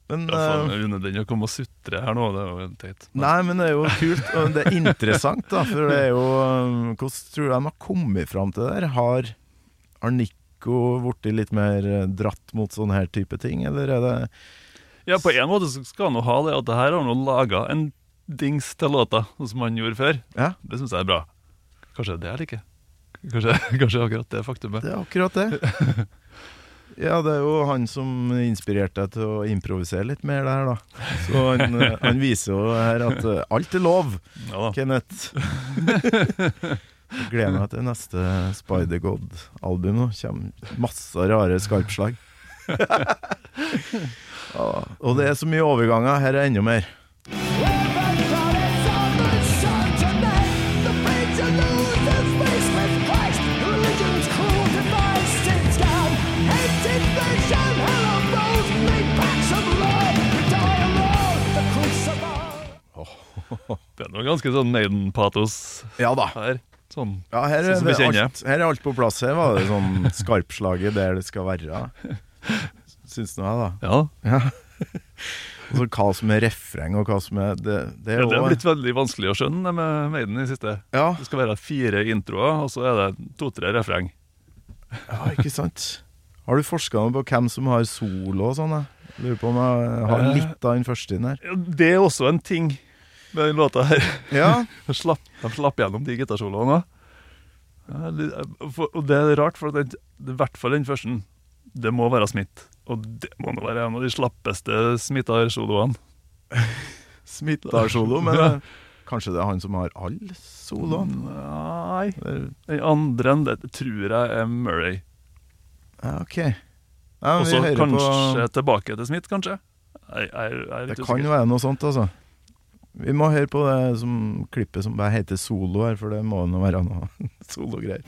Men eh, det er å komme og sutre her nå, det er jo teit. Nei, men det er jo kult, og det er interessant, da. For det er jo eh, Hvordan tror du de har kommet fram til det der? Har, har Nico blitt litt mer eh, dratt mot sånne her type ting, eller er det Ja, på en måte så skal han jo ha det at det her har han laga en dings til låta, som han gjorde før. Ja, Det syns jeg er bra. Kanskje det er det jeg liker. Kanskje, kanskje akkurat det faktumet. det er akkurat det. Ja, det er jo han som inspirerte deg til å improvisere litt mer der, da. Så han, han viser jo her at eh, alt er lov, Ja. Kenneth. Jeg gleder meg til neste Spider-God-album. Det Kommer masse rare skarpslag. ja, og det er så mye overganger. Her er enda mer. Det er noe ganske sånn Maiden-patos Ja da. her. Sånn. Ja, her Sånn som vi kjenner. alt, her er alt på plass. Her var det sånn skarpslaget der det skal være. Syns nå jeg, da. Ja. Og så hva som er refreng, og hva som er Det, det er ja, det er blitt veldig vanskelig å skjønne med Maiden i siste. Ja, Det skal være fire introer, og så er det to-tre refreng. ja, ikke sant. Har du forska på hvem som har solo og sånn? Lurer på om jeg har Eh. litt av den første inn her. Det er også en ting med den låta her. Ja, De slapp, de slapp gjennom de gitarsoloene. Og det er rart, for den, i hvert fall den første, det må være Smith. Og det må nå være en av de slappeste Smith-soloene. Smittar-solo, men ja. kanskje det er han som har all soloene? Nei Den andre enn det tror jeg er Murray. Ja, ok. Ja, Og så kanskje på tilbake til Smith, kanskje. Jeg, jeg, jeg Det kan jo være noe sånt, altså. Vi må høre på det som klippet som bare heter solo her, for det må nå være noe sologreier.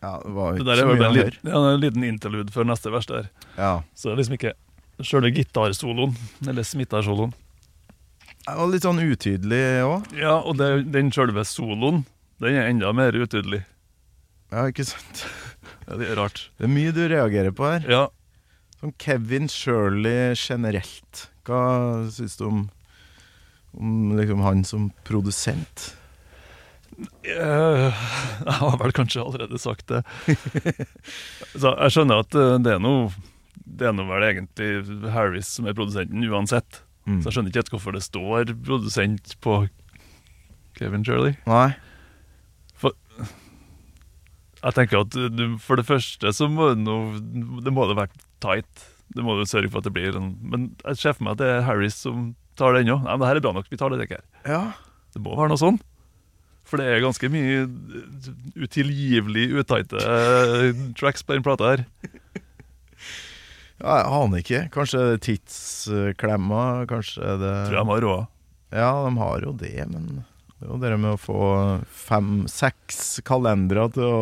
Ja, det var ikke der så mye å høre. Ja, en liten interlude før neste vers der. Ja. Så det er liksom ikke sjøle gitarsoloen, eller smittarsoloen. Var litt sånn utydelig òg. Ja, og det, den sjølve soloen, den er enda mer utydelig. Ja, ikke sant? Ja, det er rart. Det er mye du reagerer på her. Ja, Sånn Kevin Shirley generelt. Hva syns du om, om liksom han som produsent? Eh, Jeg har vel kanskje allerede sagt det. Så jeg skjønner at eh, det er noe Det er noe vel egentlig Harris som er produsenten uansett. Mm. Så jeg skjønner ikke helt hvorfor det står produsent på Kevin Shirley. Nei. For, Jeg tenker at du, For det første så må det noe, Det må det være tight. Det må du sørge for at det blir en Men jeg ser for meg at det er Harris som tar det ennå. Nei, men det her er bra nok. Vi tar det ikke her. Ja. Det må være noe sånn. For det er ganske mye utilgivelig utighte eh, tracks på den plata her. Ja jeg aner ikke. Kanskje det er tidsklemma? Kanskje det Tror jeg de har råd. Ja, de har jo det, men det er jo det med å få fem-seks kalendere til å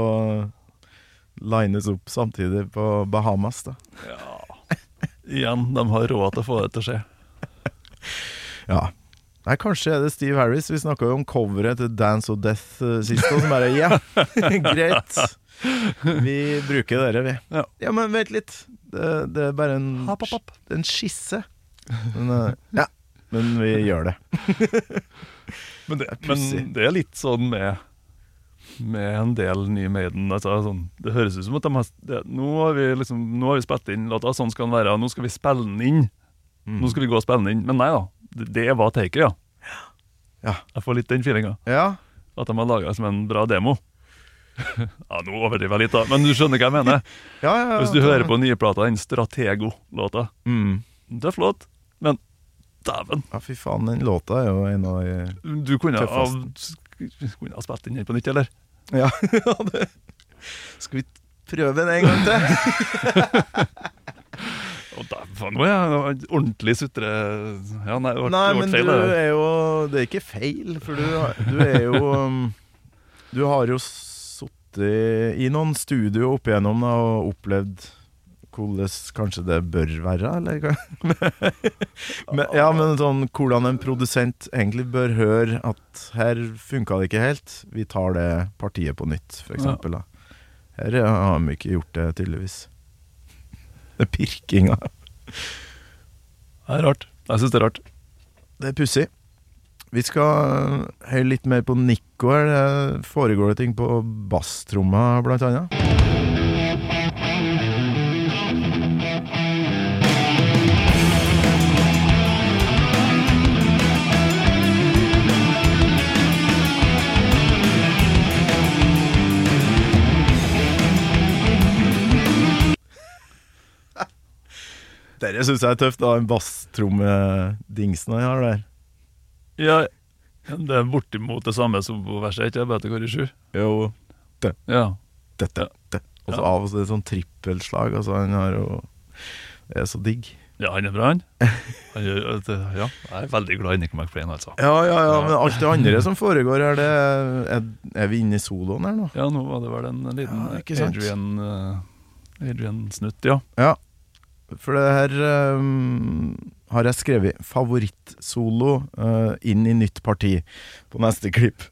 lines opp samtidig på Bahamas, da. Igjen, de har råd til å få det til å skje. Ja. Nei, kanskje er det Steve Harris. Vi snakka jo om coveret til Dance of Death uh, sist, og så bare Ja, greit. Vi bruker dere, vi. Ja. men vent litt. Det, det er bare en, Hopp, hopp, hopp. en skisse. Men, uh, ja, men vi gjør det. Men det, Det men det er litt sånn med med en del nye Maiden. Altså, sånn, det høres ut som at de har det, nå, har vi liksom, nå har vi spilt inn låta, sånn skal den være, nå skal vi spille den inn. Mm. Nå skal vi gå og spille den inn. Men nei da, det, det var taket, ja. Ja. Jeg får litt den feelinga. Ja, At de har laga som en bra demo. Ja, Nå overdriver jeg litt, da, men du skjønner hva jeg mener. ja, ja, ja Hvis du hører på nyplata, den Stratego-låta. mm. Tøff låt, men dæven. Ja, fy faen, den låta er jo en av de Du kunne ha, kunne ha spilt den her på nytt, eller? Ja, det Skal vi prøve den en gang til? Nå er jeg ordentlig sutre... Ja, nei, det ble, Nei, men feil. du er jo Det er ikke feil, for du, du er jo um, Du har jo sittet i noen studio opp igjennom da, og opplevd hvordan kanskje det bør være, eller men, ja, men sånn hvordan en produsent egentlig bør høre at her funka det ikke helt, vi tar det partiet på nytt, for eksempel. Da. Her har vi ikke gjort det, tydeligvis. Det pirkinga. Det er rart. Jeg syns det er rart. Det er pussig. Vi skal høre litt mer på Nico her. Det foregår det ting på basstromma, blant annet. Dette syns jeg er tøft, da. Den basstrommedingsen han har der. Ja, det er bortimot det samme som på verset, ikke bare at det går i sju. Jo, Ja. dette, det. Og så av og til sånn trippelslag. Altså, han har jo Det er så digg. ja, han er bra, han. han er, ja, jeg er veldig glad i Nico McBrain, altså. Ja, ja, ja, men alt det andre som foregår her, det er, er vi inne i soloen her nå? Ja, nå var det vel en liten Ja? Adrian, eh, Adrian Snutt, ja. Ja. For det her um, har jeg skrevet favorittsolo uh, inn i nytt parti på neste klipp.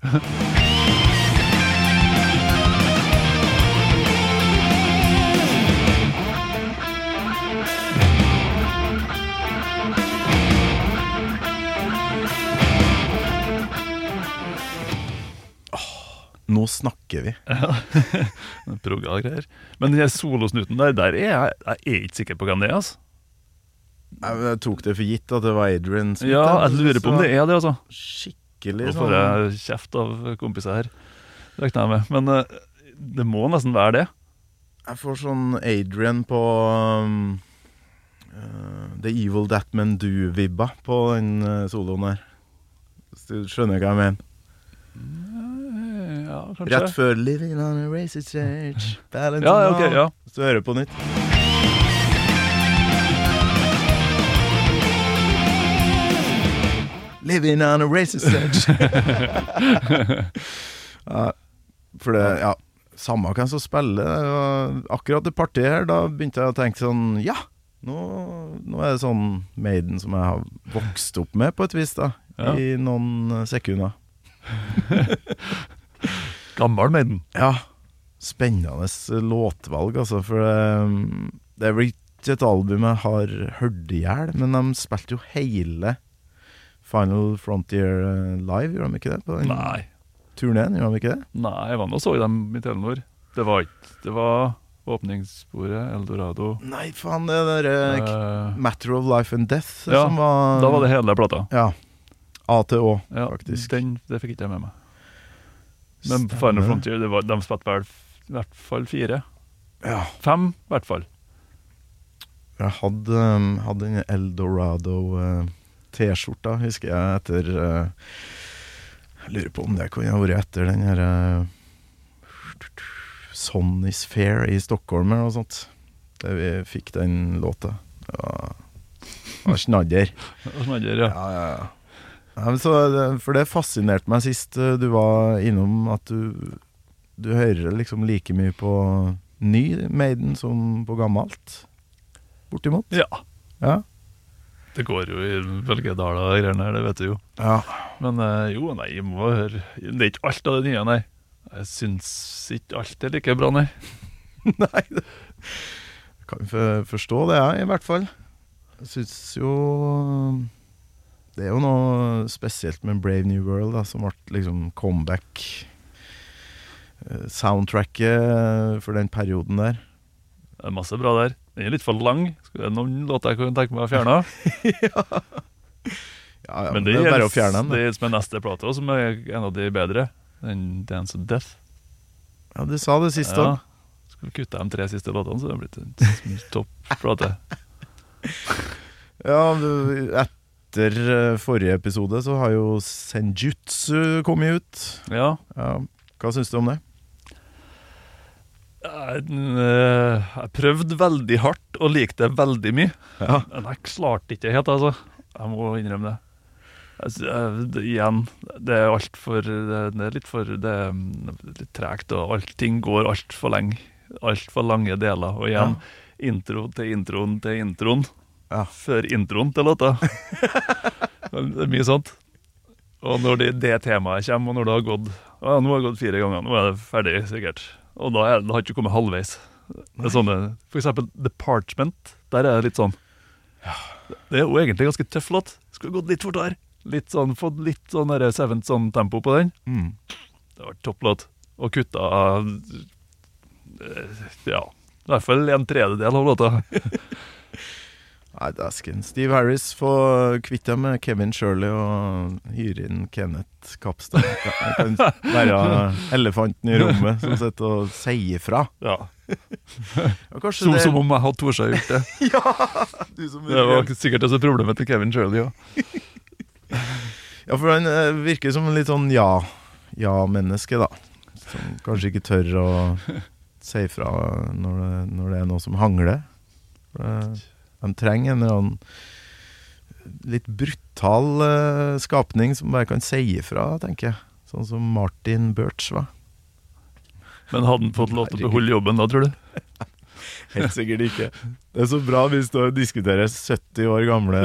Nå snakker vi. Ja, Progga-greier. Men den solosnuten der, der er jeg, jeg er ikke sikker på hvem det er. altså. Jeg, tok det for gitt at det var Adrian Smith. Ja, jeg lurer på om det er det, altså. Skikkelig Nå sånn får jeg kjeft av kompiser her, regner jeg med. Men eh, det må nesten være det. Jeg får sånn Adrian på um, uh, The Evil That Men Do-vibba på den uh, soloen her. Hvis du skjønner hva jeg mener. Eh, Ja, kanskje. Rett før 'Living on a Racist Church'. Ja, okay, ok, ja. Hvis du hører på nytt. Living on a racist edge. ja, for det, ja Samme hvem som spiller. Akkurat det partiet her, da begynte jeg å tenke sånn Ja, nå, nå er det sånn Maiden som jeg har vokst opp med, på et vis, da. Ja. I noen sekunder. Gammel Maiden. Ja. Spennende låtvalg, altså. For det, det er vel ikke et album jeg har hørt i hjel, men de spilte jo hele Final Frontier eh, live, gjorde de ikke det? På den Nei. turneen, gjorde de ikke det? Nei, jeg var nå og så dem i Telenor. Det var ikke Det var åpningssporet, Eldorado Nei, faen, det derre uh, Matter of Life and Death Ja, som var Da var det hele plata. Ja. A til Å, Ja, faktisk. Den, det fikk ikke jeg med meg. Men Stemmer. Final Frontier, det var, de spilte vel i hvert fall fire. Ja. Fem, i hvert fall. Jeg hadde, um, hadde den Eldorado uh, T-skjorta, husker jeg, etter uh, Jeg lurer på om det kunne ha vært etter den her uh, Son is Fair i Stockholm eller noe sånt. Der vi fikk den låta. Snadder. Og sånn der, ja. Ja, ja, ja. Ja, men så, for det fascinerte meg sist uh, du var innom at du Du hører liksom like mye på ny Maiden som på gammelt. Bortimot. ja. Ja. Det går jo i bølgedaler og greier der, det vet du jo. ja. Men eh, jo, nei, jeg må høre Det er ikke alt av det nye, nei. Jeg syns ikke alt er like bra, nei. Nei, det kan forstå det, jeg, i hvert fall. Jeg syns jo Det er jo noe spesielt med Brave New World, da, som ble liksom comeback. eh, Soundtracket for den perioden der. Det er masse bra der. Den er litt for lang. Skulle er noen låter jeg kunne tenke meg å fjerne? Ja, ja, Men det, det, er bare å fjerne den. Det gjelder med neste plate, også, som er en av de bedre. Den Dance of Death. Ja, du sa det sist Ja. Skal kutte de tre siste låtene, så det har blitt en topp plate. Ja, du, etter eh, forrige episode så har jo Senjutsu kommet ut. Ja. Ja, hva syns du om det? Jeg, eh, jeg prøvde veldig hardt og likte det veldig mye. Ja. Men jeg klarte ikke helt, altså. Jeg må innrømme det. Altså, det. Igjen, det er altfor det, det er litt for Det er mm, litt tregt, og allting går altfor lenge. Altfor lange deler. Og igjen, intro til introen til introen. Ja. Før introen til låta. det er mye sånt. Og når det, det temaet kommer, og når det har gått ja, Nå har det gått fire ganger, nå er det ferdig, sikkert. Og da er, det har ikke kommet halvveis. Det er sånne, for eksempel The Parchment. Der er det litt sånn Det er jo egentlig ganske tøff låt. Skulle gått litt fortere. Litt sånn, Fått litt sånn seventh sånn tempo på den. Mm. Det var topp låt. Og kutta eh, Ja, i hvert fall en tredjedel av låta. Nei, dæsken. Steve Harris får kvitte deg med Kevin Shirley og hyre inn Kenneth Kapstad. Han kan være elefanten i rommet som sitter og sier fra. Ja, ja Som, det som om jeg hadde tort å gjort det. du som Det var sikkert også problemet til Kevin Shirley òg. Ja, for han eh, virker som en litt sånn ja ja-menneske, da. Som kanskje ikke tør å si fra når det, når det er noe som hangler. For det, de trenger en eller annen litt brutal uh, skapning som bare kan si ifra, tenker jeg. Sånn som Martin Birch var. Men hadde han fått lov til å beholde jobben da, tror du? Helt sikkert ikke. Det er så bra hvis du diskuterer 70 år gamle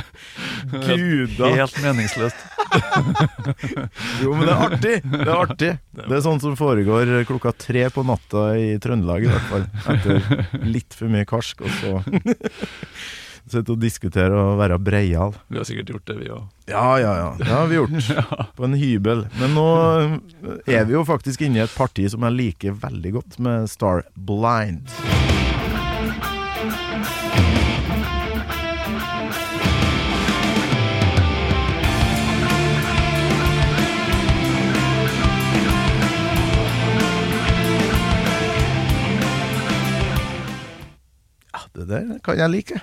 guder. Helt meningsløst. Jo, men det er artig! Det er artig Det er sånn som foregår klokka tre på natta i Trøndelag, i hvert fall. Etter litt for mye karsk, og så sitte og diskutere og være breial. Vi har sikkert gjort det, vi òg. Ja, ja, ja. Det har vi gjort. På en hybel. Men nå er vi jo faktisk inne i et parti som jeg liker veldig godt, med Star Blind. Det kan jeg like.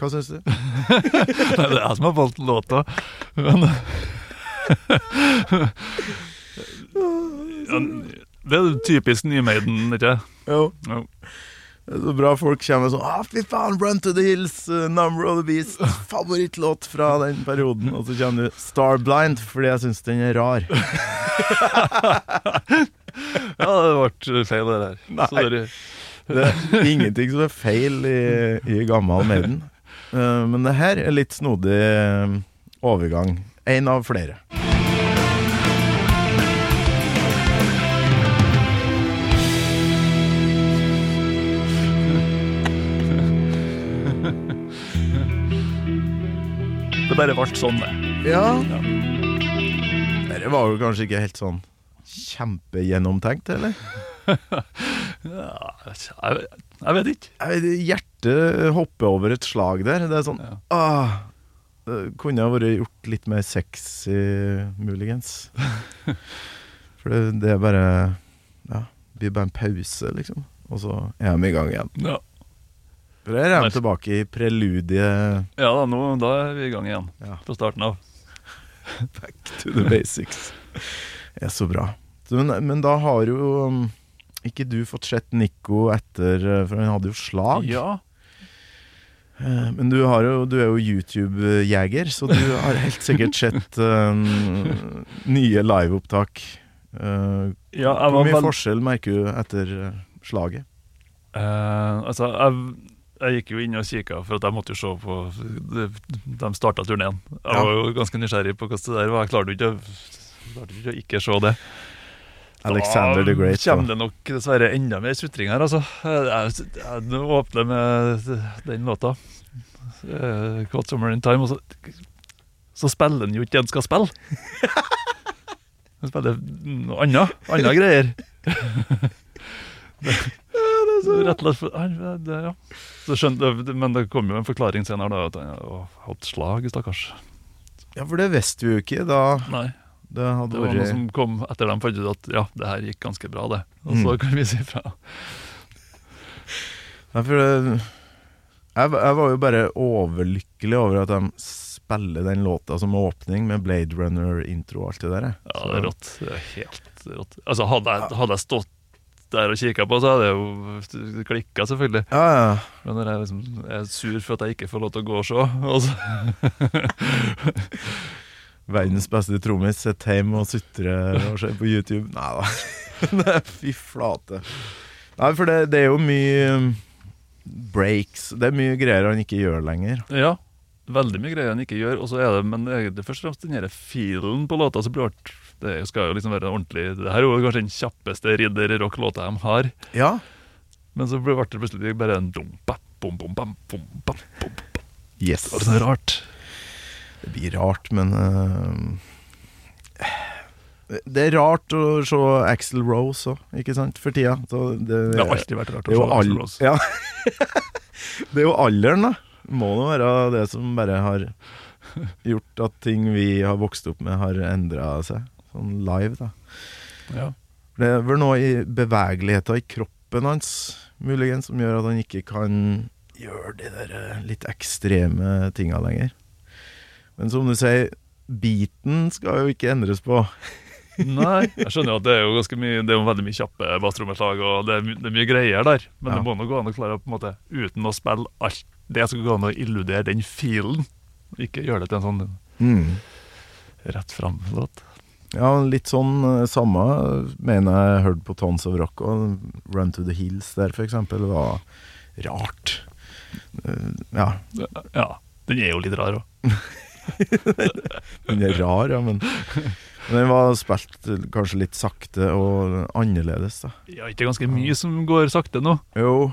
Hva syns du? Nei, det er jeg som har valgt låta. Men ja, Det er typisk Nymaiden, ikke Jo. Jo. Så bra folk kommer sånn ah, Fy faen, Run to the Hills, uh, Number of the Beast. Favorittlåt fra den perioden. Og så kommer du Starblind, fordi jeg syns den er rar. ja, det ble feil, det der. Sorry. Det er ingenting som er feil i, i gammel Maiden. Uh, men det her er litt snodig eh, overgang. En av flere. Det bare ble sånn, det. Ja. Ja. Dette var jo kanskje ikke helt sånn kjempegjennomtenkt, eller? Jeg, jeg vet ikke. Jeg vet, hjertet hopper over et slag der. Det er sånn Ja. ah, Det kunne ha vært gjort litt mer sexy, muligens. For det, det er bare Ja, det blir bare en pause, liksom. Og så er de i gang igjen. Ja. For her er de tilbake i preludiet Ja da, nå, da er vi i gang igjen. Ja. Fra starten av. Back to the basics. Det er så bra. Men, men da har jo um, ikke du fått sett Nico etter uh, For han hadde jo slag. Ja. Eh, Men du, har jo, du er jo YouTube-jeger, så du har helt sikkert sett um, nye liveopptak. Uh, ja Hvor mye forskjell merker du etter slaget? Uh, altså, jeg, jeg gikk jo inn og kikka, for at jeg måtte jo se på De, de starta turneen. Jeg var jo ganske nysgjerrig på hvordan det der var. Jeg klarte jo ikke, klarte ikke å ikke se det. Alexander the Great. Da kommer det nok dessverre enda mer sutring her, altså. Jeg, jeg, jeg nå åpner med den låta. Uh, 'Caught Summer in Time', og så, så spiller han jo ikke det han skal spille. Han spiller noe annet. Andre greier. Så Rett og slett det, ja. så skjønte, Men det kom jo en forklaring senere, da, at han hadde hatt slag, stakkars. Ja, for det visste vi jo ikke da Nei, det hadde det var noe som kom etter dem fant ut at ja, det her gikk ganske bra, det. Og så Mm. kan vi si fra. Nei, for det, jeg, jeg var jo bare overlykkelig over at de spiller den låta som åpning med Blade Runner-intro og alt det der. jeg. Ja, Så- det er rått. Det er helt rått. Altså, hadde jeg, hadde jeg stått der og kikka på, så hadde jeg jo klikka, selvfølgelig. Ja, ja. Men når jeg liksom er sur for at jeg ikke får lov til å gå og se og så, Verdens beste trommis sitter hjemme og sutrer og ser på YouTube. Nei da. Fy flate. Nei, for det, det er jo mye um, breaks. Det er mye greier han ikke gjør lenger. Ja. Veldig mye greier han ikke gjør. Og så er det men egentlig først og fremst den her filen på låta som blir hardt. Det skal jo liksom være ordentlig Det her er jo kanskje den kjappeste ridder-rock-låta de har. Ja. Men så ble det plutselig bare en dum, bap, bom, bom, bam, bom, bam, bom. Yes. Det var sånn rart. Det blir rart, men uh, Det er rart å se Axel Rose òg, ikke sant, for tida. Så det, Det har alltid vært rart å se Axl Rose. ja. Det er jo alderen, da. Må nå være det som bare har gjort at ting vi har vokst opp med, har endra seg. Sånn live, da. Ja. Det er vel noe i bevegeligheten i kroppen hans, muligens, som gjør at han ikke kan gjøre de der eh, litt ekstreme tinga lenger. Men som du sier, beaten skal jo ikke endres på. Nei, jeg skjønner at det er jo ganske mye Det er jo veldig mye kjappe basstrommeslag, og det er, my- det er mye greier der. Men Ja. det må nå gå an å klare på en måte uten å spille alt det skal gå an å illudere den filen. Ikke gjøre det til en sånn Mm. rett fram-låt. Ja, litt sånn eh, samme mener jeg hørte på Tons of Rock og Run to the Hills der, for eksempel. Det var rart. Eh, Ja, Ja, den er jo litt rar òg. den er rar, ja, men men den var spilt eh, kanskje litt sakte og annerledes, da. Ja, ikke ganske mye som går sakte nå. Jo.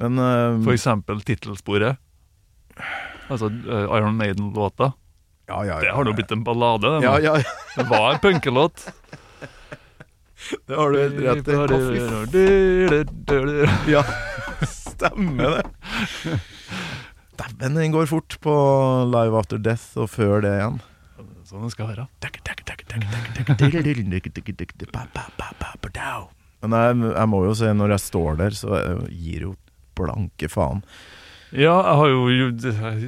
Men eh, For eksempel tittelsporet. Altså uh, Iron Maiden-låta. ja, ja, ja, Det har nå blitt en ballade. Det. Ja, ja, ja, det var en punkelåt. det har du helt rett i. Ja, stemmer det. Dæven, den går fort på Live After Death og før det igjen. Sånn det skal være. Men jeg, jeg må jo se, når jeg står der, så er gir jo blanke faen. Ja, jeg har jo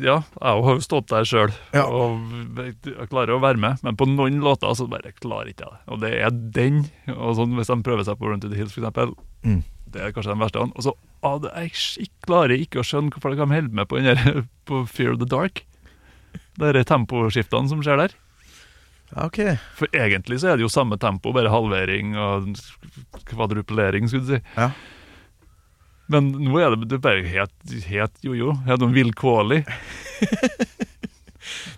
Ja, jeg har jo stått der sjøl Ja. og jeg klarer å være med, men på noen låter så bare klarer ikke jeg det. Og det er den. Og sånn Hvis de prøver seg på Run to the Hills, eksempel, Mm. Det er kanskje den verste. Og så ah, det, jeg klarer ikke å skjønne hvorfor de holder med på der på Fear of the Dark. De temposkiftene som skjer der. Ja, ok. For egentlig så er det jo samme tempo, bare halvering og kvadrupulering, skulle du si. Ja. Men nå er det, det er bare helt, helt jojo. Helt noe vilkårlig.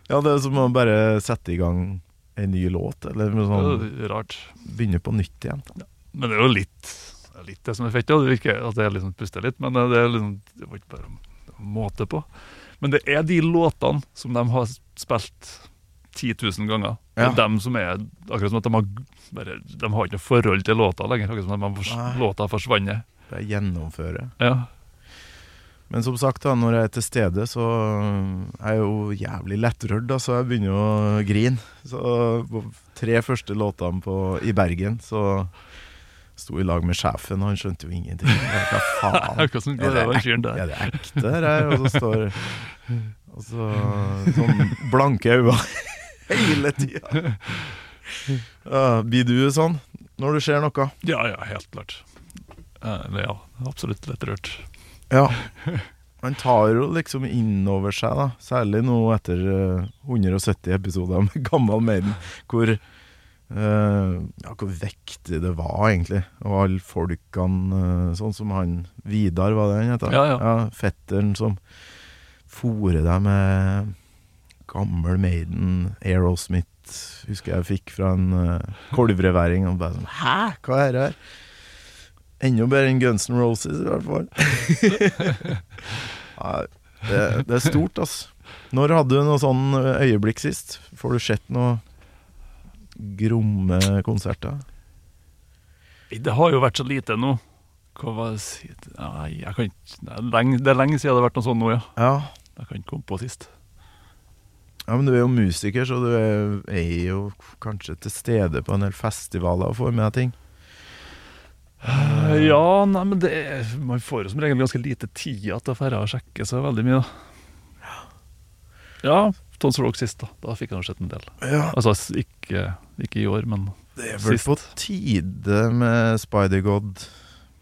Ja, det er som å bare sette i gang en ny låt, eller noe sånn, er rart. begynne på nytt igjen. Men det er jo litt, det litt det som er fett. Ja. Det virker at det er liksom puster litt, men det er liksom, det var ikke bare måte på. Men det er de låtene som de har spilt 10 000 ganger. Det er Ja. dem som er akkurat som at de har bare, De har ikke noe forhold til låta lenger. Akkurat som at Nei. låta forsvant. er gjennomføre. Ja. Men som sagt, da, når jeg er til stede, så er jeg jo jævlig lettrørt, da, så jeg begynner å grine. Så på tre første låtene på, i Bergen, så sto i lag med sjefen, og han skjønte jo ingenting. Hva faen? Er det det, over ek, der? er det ekte her? Og så står Og så sånn blanke øyne hele tida. Uh, blir du sånn når du ser noe? Ja, ja, helt klart. Uh, ja, absolutt lettrørt. Ja. Man tar jo liksom inn over seg, da. Særlig nå etter eh, 170 episoder med Gammal Maiden, hvor eh, Ja, hvor vektig det var, egentlig. Og alle folkene, uh, sånn som han Vidar, var det han het? Ja, ja. Fetteren som fòrer deg med gammel Maiden, Aerosmith, husker jeg fikk fra en uh, kolvreværing. Og bare sånn Hæ, hva er det her? Enda bedre enn Guns N' Roses, i hvert fall. ja, det, det er stort, altså. Når hadde du noe sånn øyeblikk sist? Får du sett noe gromme konserter? Det har jo vært så lite nå. Hva si- Nei, jeg kan ikke det er, lenge, det er lenge siden det har vært noe sånt nå, ja. Ja. Jeg kan ikke komme på sist. ja, men du er jo musiker, så du er, er jo kanskje til stede på en del festivaler og får med deg ting. Uh, Ja, nei, men det er, man får jo som regel ganske lite tid til å dra og sjekke så veldig mye. da. Ja, Tons Rock sist, da. Da fikk jeg nå sett en del. Ja, Altså ikke, ikke i år, men Det er vel sist. på tide med Spider-God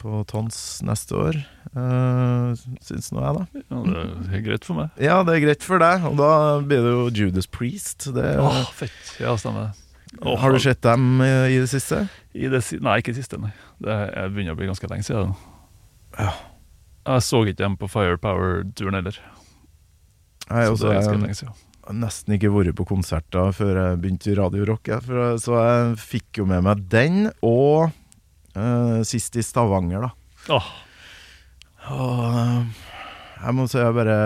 på Tons neste år, uh, syns nå jeg, da. ja, det er greit for meg. Ja, det er greit for deg, og da blir det jo Judas Priest. Det, Åh, fett. Ja, stemmer. Åh, har du sett dem eh, i det siste? I det, nei, ikke det siste, nei. Det jeg begynner å bli ganske lenge siden. Ja. Jeg så ikke dem på Firepower-turen heller. Jeg, Så også, det er ganske lenge siden. Nesten ikke vært på konserter før jeg begynte i Radio Rock. jeg, For, så jeg fikk jo med meg den, og uh, sist i Stavanger, da. Åh, Og eh, jeg må si jeg bare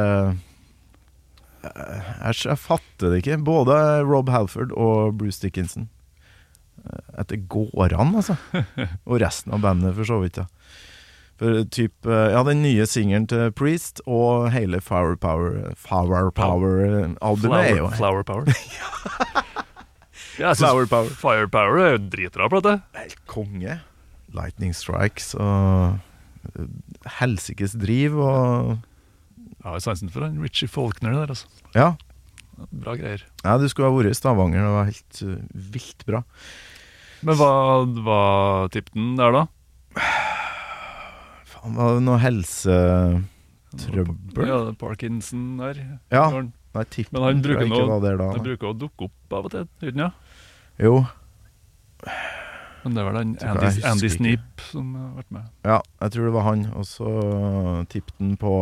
jeg, jeg, jeg fatter det ikke. Både Rob Halford og Bruce Dickinson. Eh, At det går an, altså. Og resten av bandet, for så vidt. da For typ, eh, Ja, den nye singelen til Priest og hele Flower Power Flower Power-albumet er jo flower, Power. ja, jeg Flower Power. Firepower er jo dritbra plate. helt konge. Lightning Strikes og eh, helsikes driv og Jeg har sansen for han Richie Faulkner der, altså. Ja. Bra greier. Ja, du skulle ha vært i Stavanger. Det var helt uh, vilt bra. Men hva var tipten der, da? Faen, var det noe helsetrøbbel? Ja, Parkinson der. Ja. Nei, tipp Men han bruker noe- var der da. han bruker å dukke opp av og til, uten ja. Jo, Men det er vel han Andy, Andy Snip som har vært med. ja, jeg tror det var han. Og så tippet han på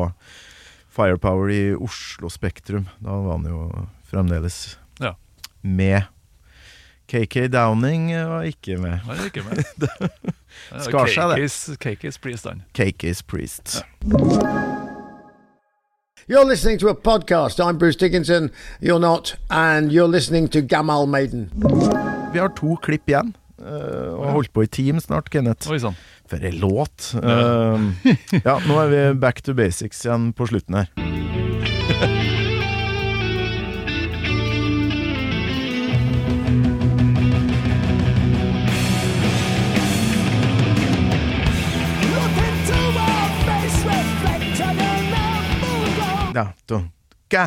Firepower i Oslo Spektrum. Da var han jo fremdeles Ja. med. KK Downing var ikke med. Han er ikke med. Skar seg, det. KK's Priest, han. KK's Priest. You're listening to a podcast. I'm Bruce Dickinson. You're not. And you're listening to Gamal Maiden. Vi har to klipp igjen. Uh, og har holdt på i team snart, Kenneth. Oi sann. For ei låt. Uh, ja, nå er vi back to basics igjen på slutten her. Ja, dun, ga,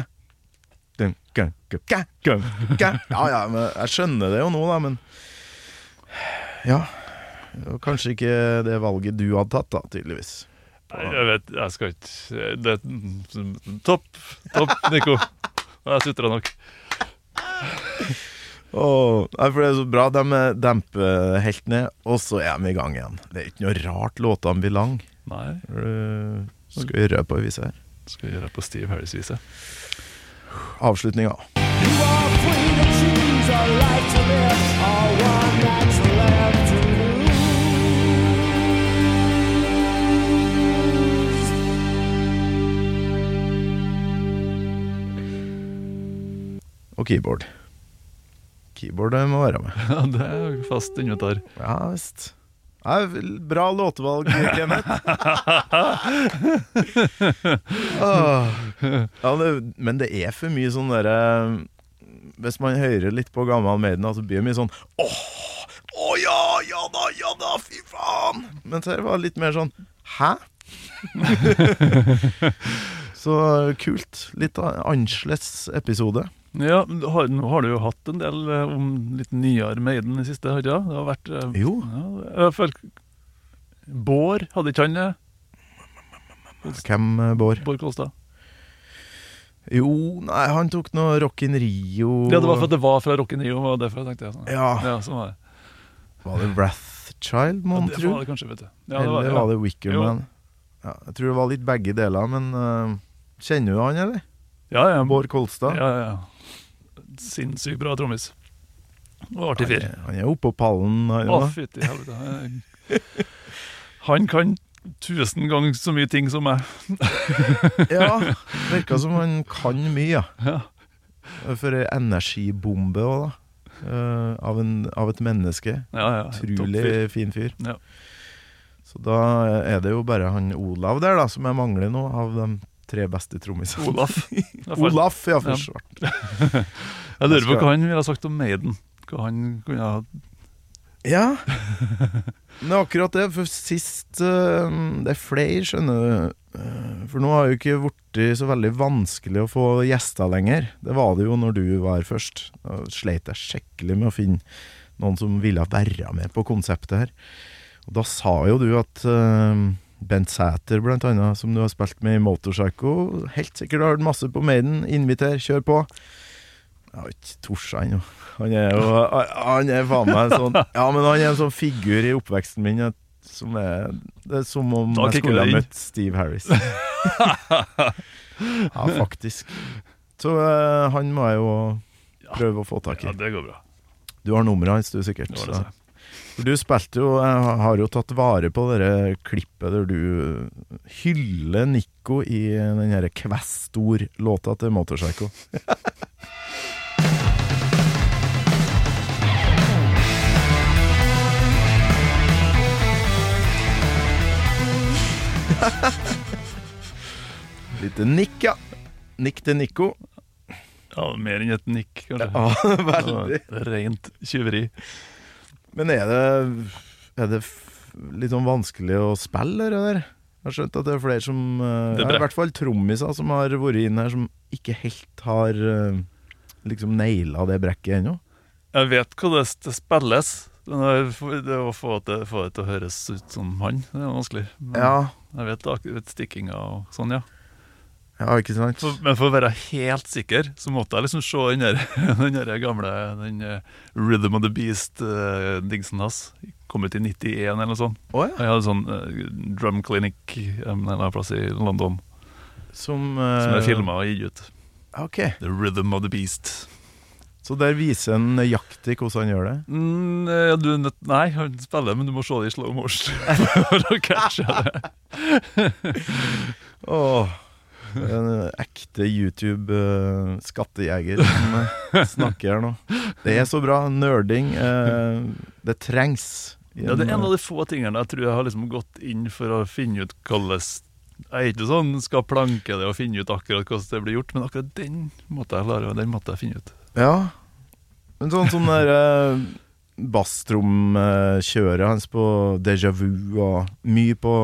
dun, gun, gun, ga, gun, ga. ja, ja, men jeg skjønner det jo nå, da, men Ja. det var Kanskje ikke det valget du hadde tatt, da, tydeligvis. Nei, Jeg vet, jeg skal ikke det, Topp, topp, Nico. Jeg sutra nok. Åh, nei, for det er så bra. De demper helt ned, og så er de i gang igjen. Det er ikke noe rart låtene blir lang. Nei, Uh, skal vi på på viset her. Skal vi gjøre på Steve Harris-viset. Avslutninga. Og keyboard. Keyboard må være med. Ja, det er fast inventar. Ja visst. Bra låtvalg, Kenneth. Åh. ja, det, men det er for mye sånn derre Hvis man hører litt på gammel Maiden, så blir det mye sånn Åh, å ja, ja da, ja da, fy faen. Mens her var det litt mer sånn Hæ? så kult. Litt annerledes episode. Ja, har, nå har du jo hatt en del eh, om litt nyere Maiden i siste, har du ikke det? Det har vært eh, Jo. Ja, jeg Bård, hadde ikke han det? Hvem, eh, Bård? Bård Kolstad? Jo, nei, han tok noe Rock in Rio. Ja, det var for at det var fra Rock in Rio, var derfor jeg tenkte jeg sånn. Ja. Ja, sånn var det. Var det Wrathchild, mon ja, tro? var det kanskje, vet du. Ja, Eller ja. var det Wickerman? Ja, jeg tror det var litt begge deler, men uh, kjenner du han, eller? Ja, ja. Bård Kolstad? Ja, ja, ja. Sinnssykt bra trommis. Og artig fyr. er- han er oppå pallen, han Å, fytti helvete. Han kan tusen ganger så mye ting som meg. Ja, virka som han kan mye, ja. For ei energibombe òg, da. Uh, av, en, av et menneske. Ja, ja. Utrolig fin fyr. Ja. Så da er det jo bare han Olav der, da, som jeg mangler nå, av de tre beste trommisene. Olaf. Olaf, ja, for svart. Jeg lurer på hva han ville sagt om Maiden. Hva han kunne ha Ja, det er akkurat det. For sist øh, Det er flere, skjønner du. Øh, For nå har jo ikke blitt så veldig vanskelig å få gjester lenger. Det var det jo når du var her først. Da sleit jeg skikkelig med å finne noen som ville være med på konseptet her. Og da sa jo du at øh, Bent Sæter, blant annet, som du har spilt med i Motorpsycho, helt sikkert har hørt masse på Maiden. Inviter, kjør på. Jeg har ikke torsa ennå. Han er jo Han er faen meg sånn Ja, men han er en sånn figur i oppveksten min som er Det er som om Da jeg kicker skulle ha inn. møtt Steve Harris. ja, faktisk. Så eh, han må jeg jo prøve å få tak i. Ja, det går bra. Du har nummeret hans, du, sikkert. Det var så- For du spilte jo Jeg har jo tatt vare på det klippet der du hyller Nico i den her Kvestor-låta til Motorpsycho. Lite nikk, ja. Nikk til Nico. Ja, Mer enn et nikk, kanskje. Ja, veldig. var Rent tyveri. Men er det, er det litt sånn vanskelig å spille, det der? Jeg har skjønt at det er flere som eh, Det er ja. I hvert fall trommiser som har vært inn her, som ikke helt har eh, liksom naila det brekket ennå. Jeg vet hvordan det spilles. Det å få det, få det til å høres ut som han, det er vanskelig. Men Ja, Jeg vet, akkurat vet stikkinga og sånn, ja. ja, ikke sant? For, men for å være helt sikker, så måtte jeg liksom se den der, den der gamle den eh, Rhythm of the Beast-dingsen hans. Kom ut i 91 eller noe sånt. Oh, ja. Jeg hadde sånn uh, drum clinic en eller annen plass i London Som, som eh, er filma og gitt ut. Ok, The Rhythm of the Beast. Så der viser en nøyaktig hvordan han gjør det? Mm, eh, du, nei, han spiller, men du må se det i slow motion for å catche det. Åh, en ekte YouTube-skattejeger som eh, snakker her nå. Det er så bra. Nerding. eh, det trengs. Ja, det er en av eh, de få tingene jeg tror jeg har liksom gått inn for å finne ut hvordan Jeg er ikke sånn skal planke det og finne ut akkurat hvordan det blir gjort, men akkurat den måtte jeg klare, og den måtte jeg finne ut. Ja. Men sånn som der uh, basstromkjøret hans på Deja Vu og mye på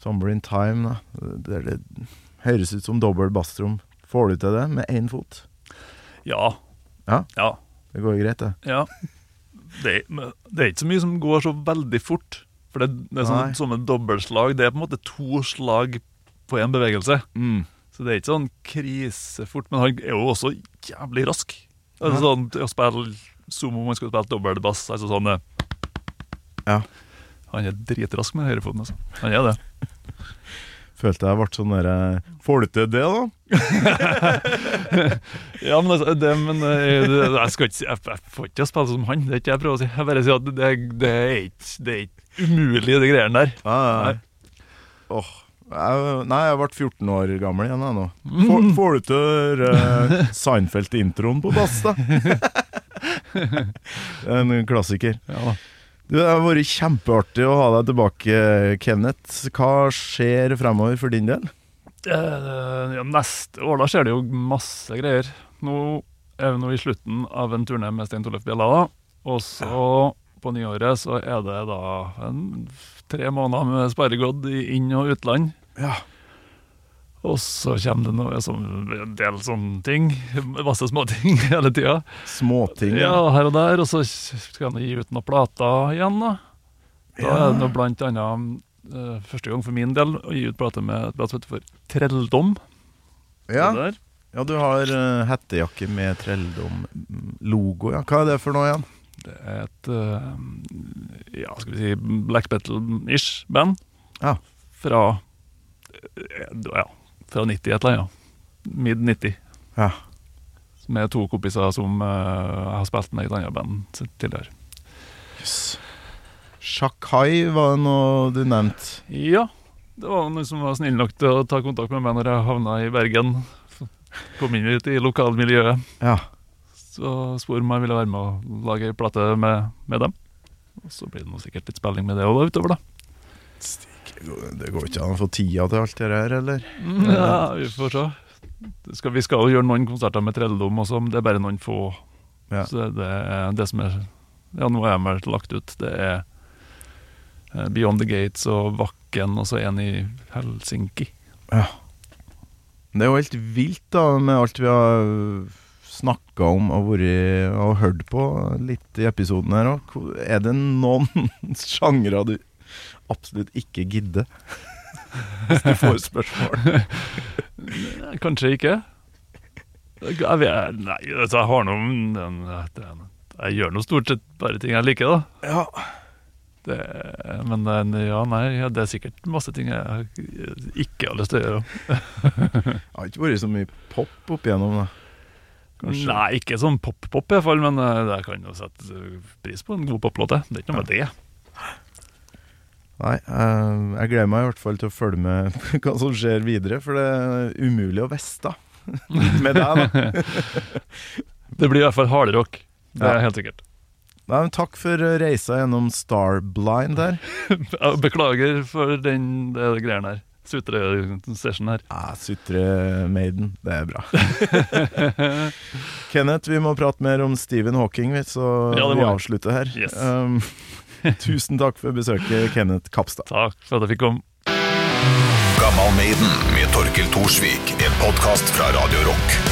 Summer in Time, da. Det, det høres ut som dobbel basstrom. Får du til det med én fot? Ja. Ja. Ja. Det går jo greit, det. ja. Det, det er ikke så mye som går så veldig fort. For det, det er sånn, som et dobbeltslag. Det er på en måte to slag på én bevegelse. Mm. Så det er ikke sånn krisefort. Men han er jo også jævlig rask. Altså, sånn, å spille som om man skulle spilt dobbeltbass. Altså sånn eh, Ja. Han er dritrask med høyrefoten, altså. Han er det. Følte jeg ble sånn derre Får du til det, da? Ja, men altså, det, men eh, det, jeg skal ikke si Jeg, jeg får ikke spille som han, det er ikke jeg prøver å si. Jeg bare sier at det, det, er, ikke, det er ikke umulig, de greiene der. Ja, ja, ja. Åh, jeg, nei, jeg ble 14 år gammel igjen jeg nå. Får, får du til uh, Seinfeld-introen på bass, da? en klassiker. Ja da. Du, Det har vært kjempeartig å ha deg tilbake, Kenneth. Hva skjer fremover for din del? Eh, ja, neste år da skjer det jo masse greier. Nå er vi nå i slutten av en turné med Stein Tollef Bjella. da. Og så på nyåret så er det da en, tre måneder med sparegodd i inn- og utland. Ja. Og så kommer det noe sånn, en del sånne ting. Masse småting hele tida. Småting. Ja, her og der. Og så skal han gi ut noen plater igjen, da. Da er det noe blant annet uh, første gang for min del å gi ut plate med et blad som heter for Trelldom. Ja. Ja, du har uh, hettejakke med trelldom-logo. Ja. Hva er det for noe igjen? Det er et uh, ja, skal vi si black Battle-ish band. Ja. Fra ja, fra 90 et eller annet. Ja. Mid 90. Ja. Med to kompiser som jeg har spilt med i et annet band tidligere. Yes. Shakai var det noe du nevnte. Ja, det var noen som var snill nok til å ta kontakt med meg når jeg havna i Bergen. Kom inn ut i lokalmiljøet. Ja. Så spurte om jeg ville være med å lage ei plate med, med dem. Og så blir det nå sikkert litt spilling med det òg utover, da. Det går ikke an å få tida til alt det her, eller? Ja, vi får se. Skal, vi skal jo gjøre noen konserter med trelldom også, men det er bare noen få. Ja. Så det er det som er Ja, nå er jeg lagt ut. Det er eh, Beyond the Gates og Vakken, og så en i Helsinki. Ja. Det er jo helt vilt, da, med alt vi har snakka om og, vært, og hørt på litt i episoden her òg. Er det noen sjangre du absolutt ikke gidde? Hvis du får spørsmål. Kanskje ikke. Jeg vet, nei, altså, jeg har noen Jeg gjør nå stort sett bare ting jeg liker, da. Ja. Det, men eh, ja, nei, ja, det er sikkert masse ting jeg ikke har lyst til å gjøre. Det har ikke vært så mye pop opp igjennom, da. Kanskje. Nei, ikke sånn pop-pop i hvert fall, men eh, jeg kan jo sette eh, pris på en god poplåt. det. Det er ikke noe med det. Nei, eh, jeg gleder meg i hvert fall til å følge med hva som skjer videre, for det er umulig å vite med deg, da. Det blir i hvert fall hardrock. Det er Ja. helt sikkert. Nei, men takk for reisa gjennom Starblind der. Beklager for den greia der. Sutre-session her. Ja, Sutre Maiden, det er bra. Kenneth, vi må prate mer om Stephen Hawking, så Ja, vi. avslutter her. Yes. Um, tusen takk for besøket, Kenneth Kapstad. Takk for at jeg fikk komme. Gammal Maiden med Torkil Thorsvik. En podkast fra Radio Rock.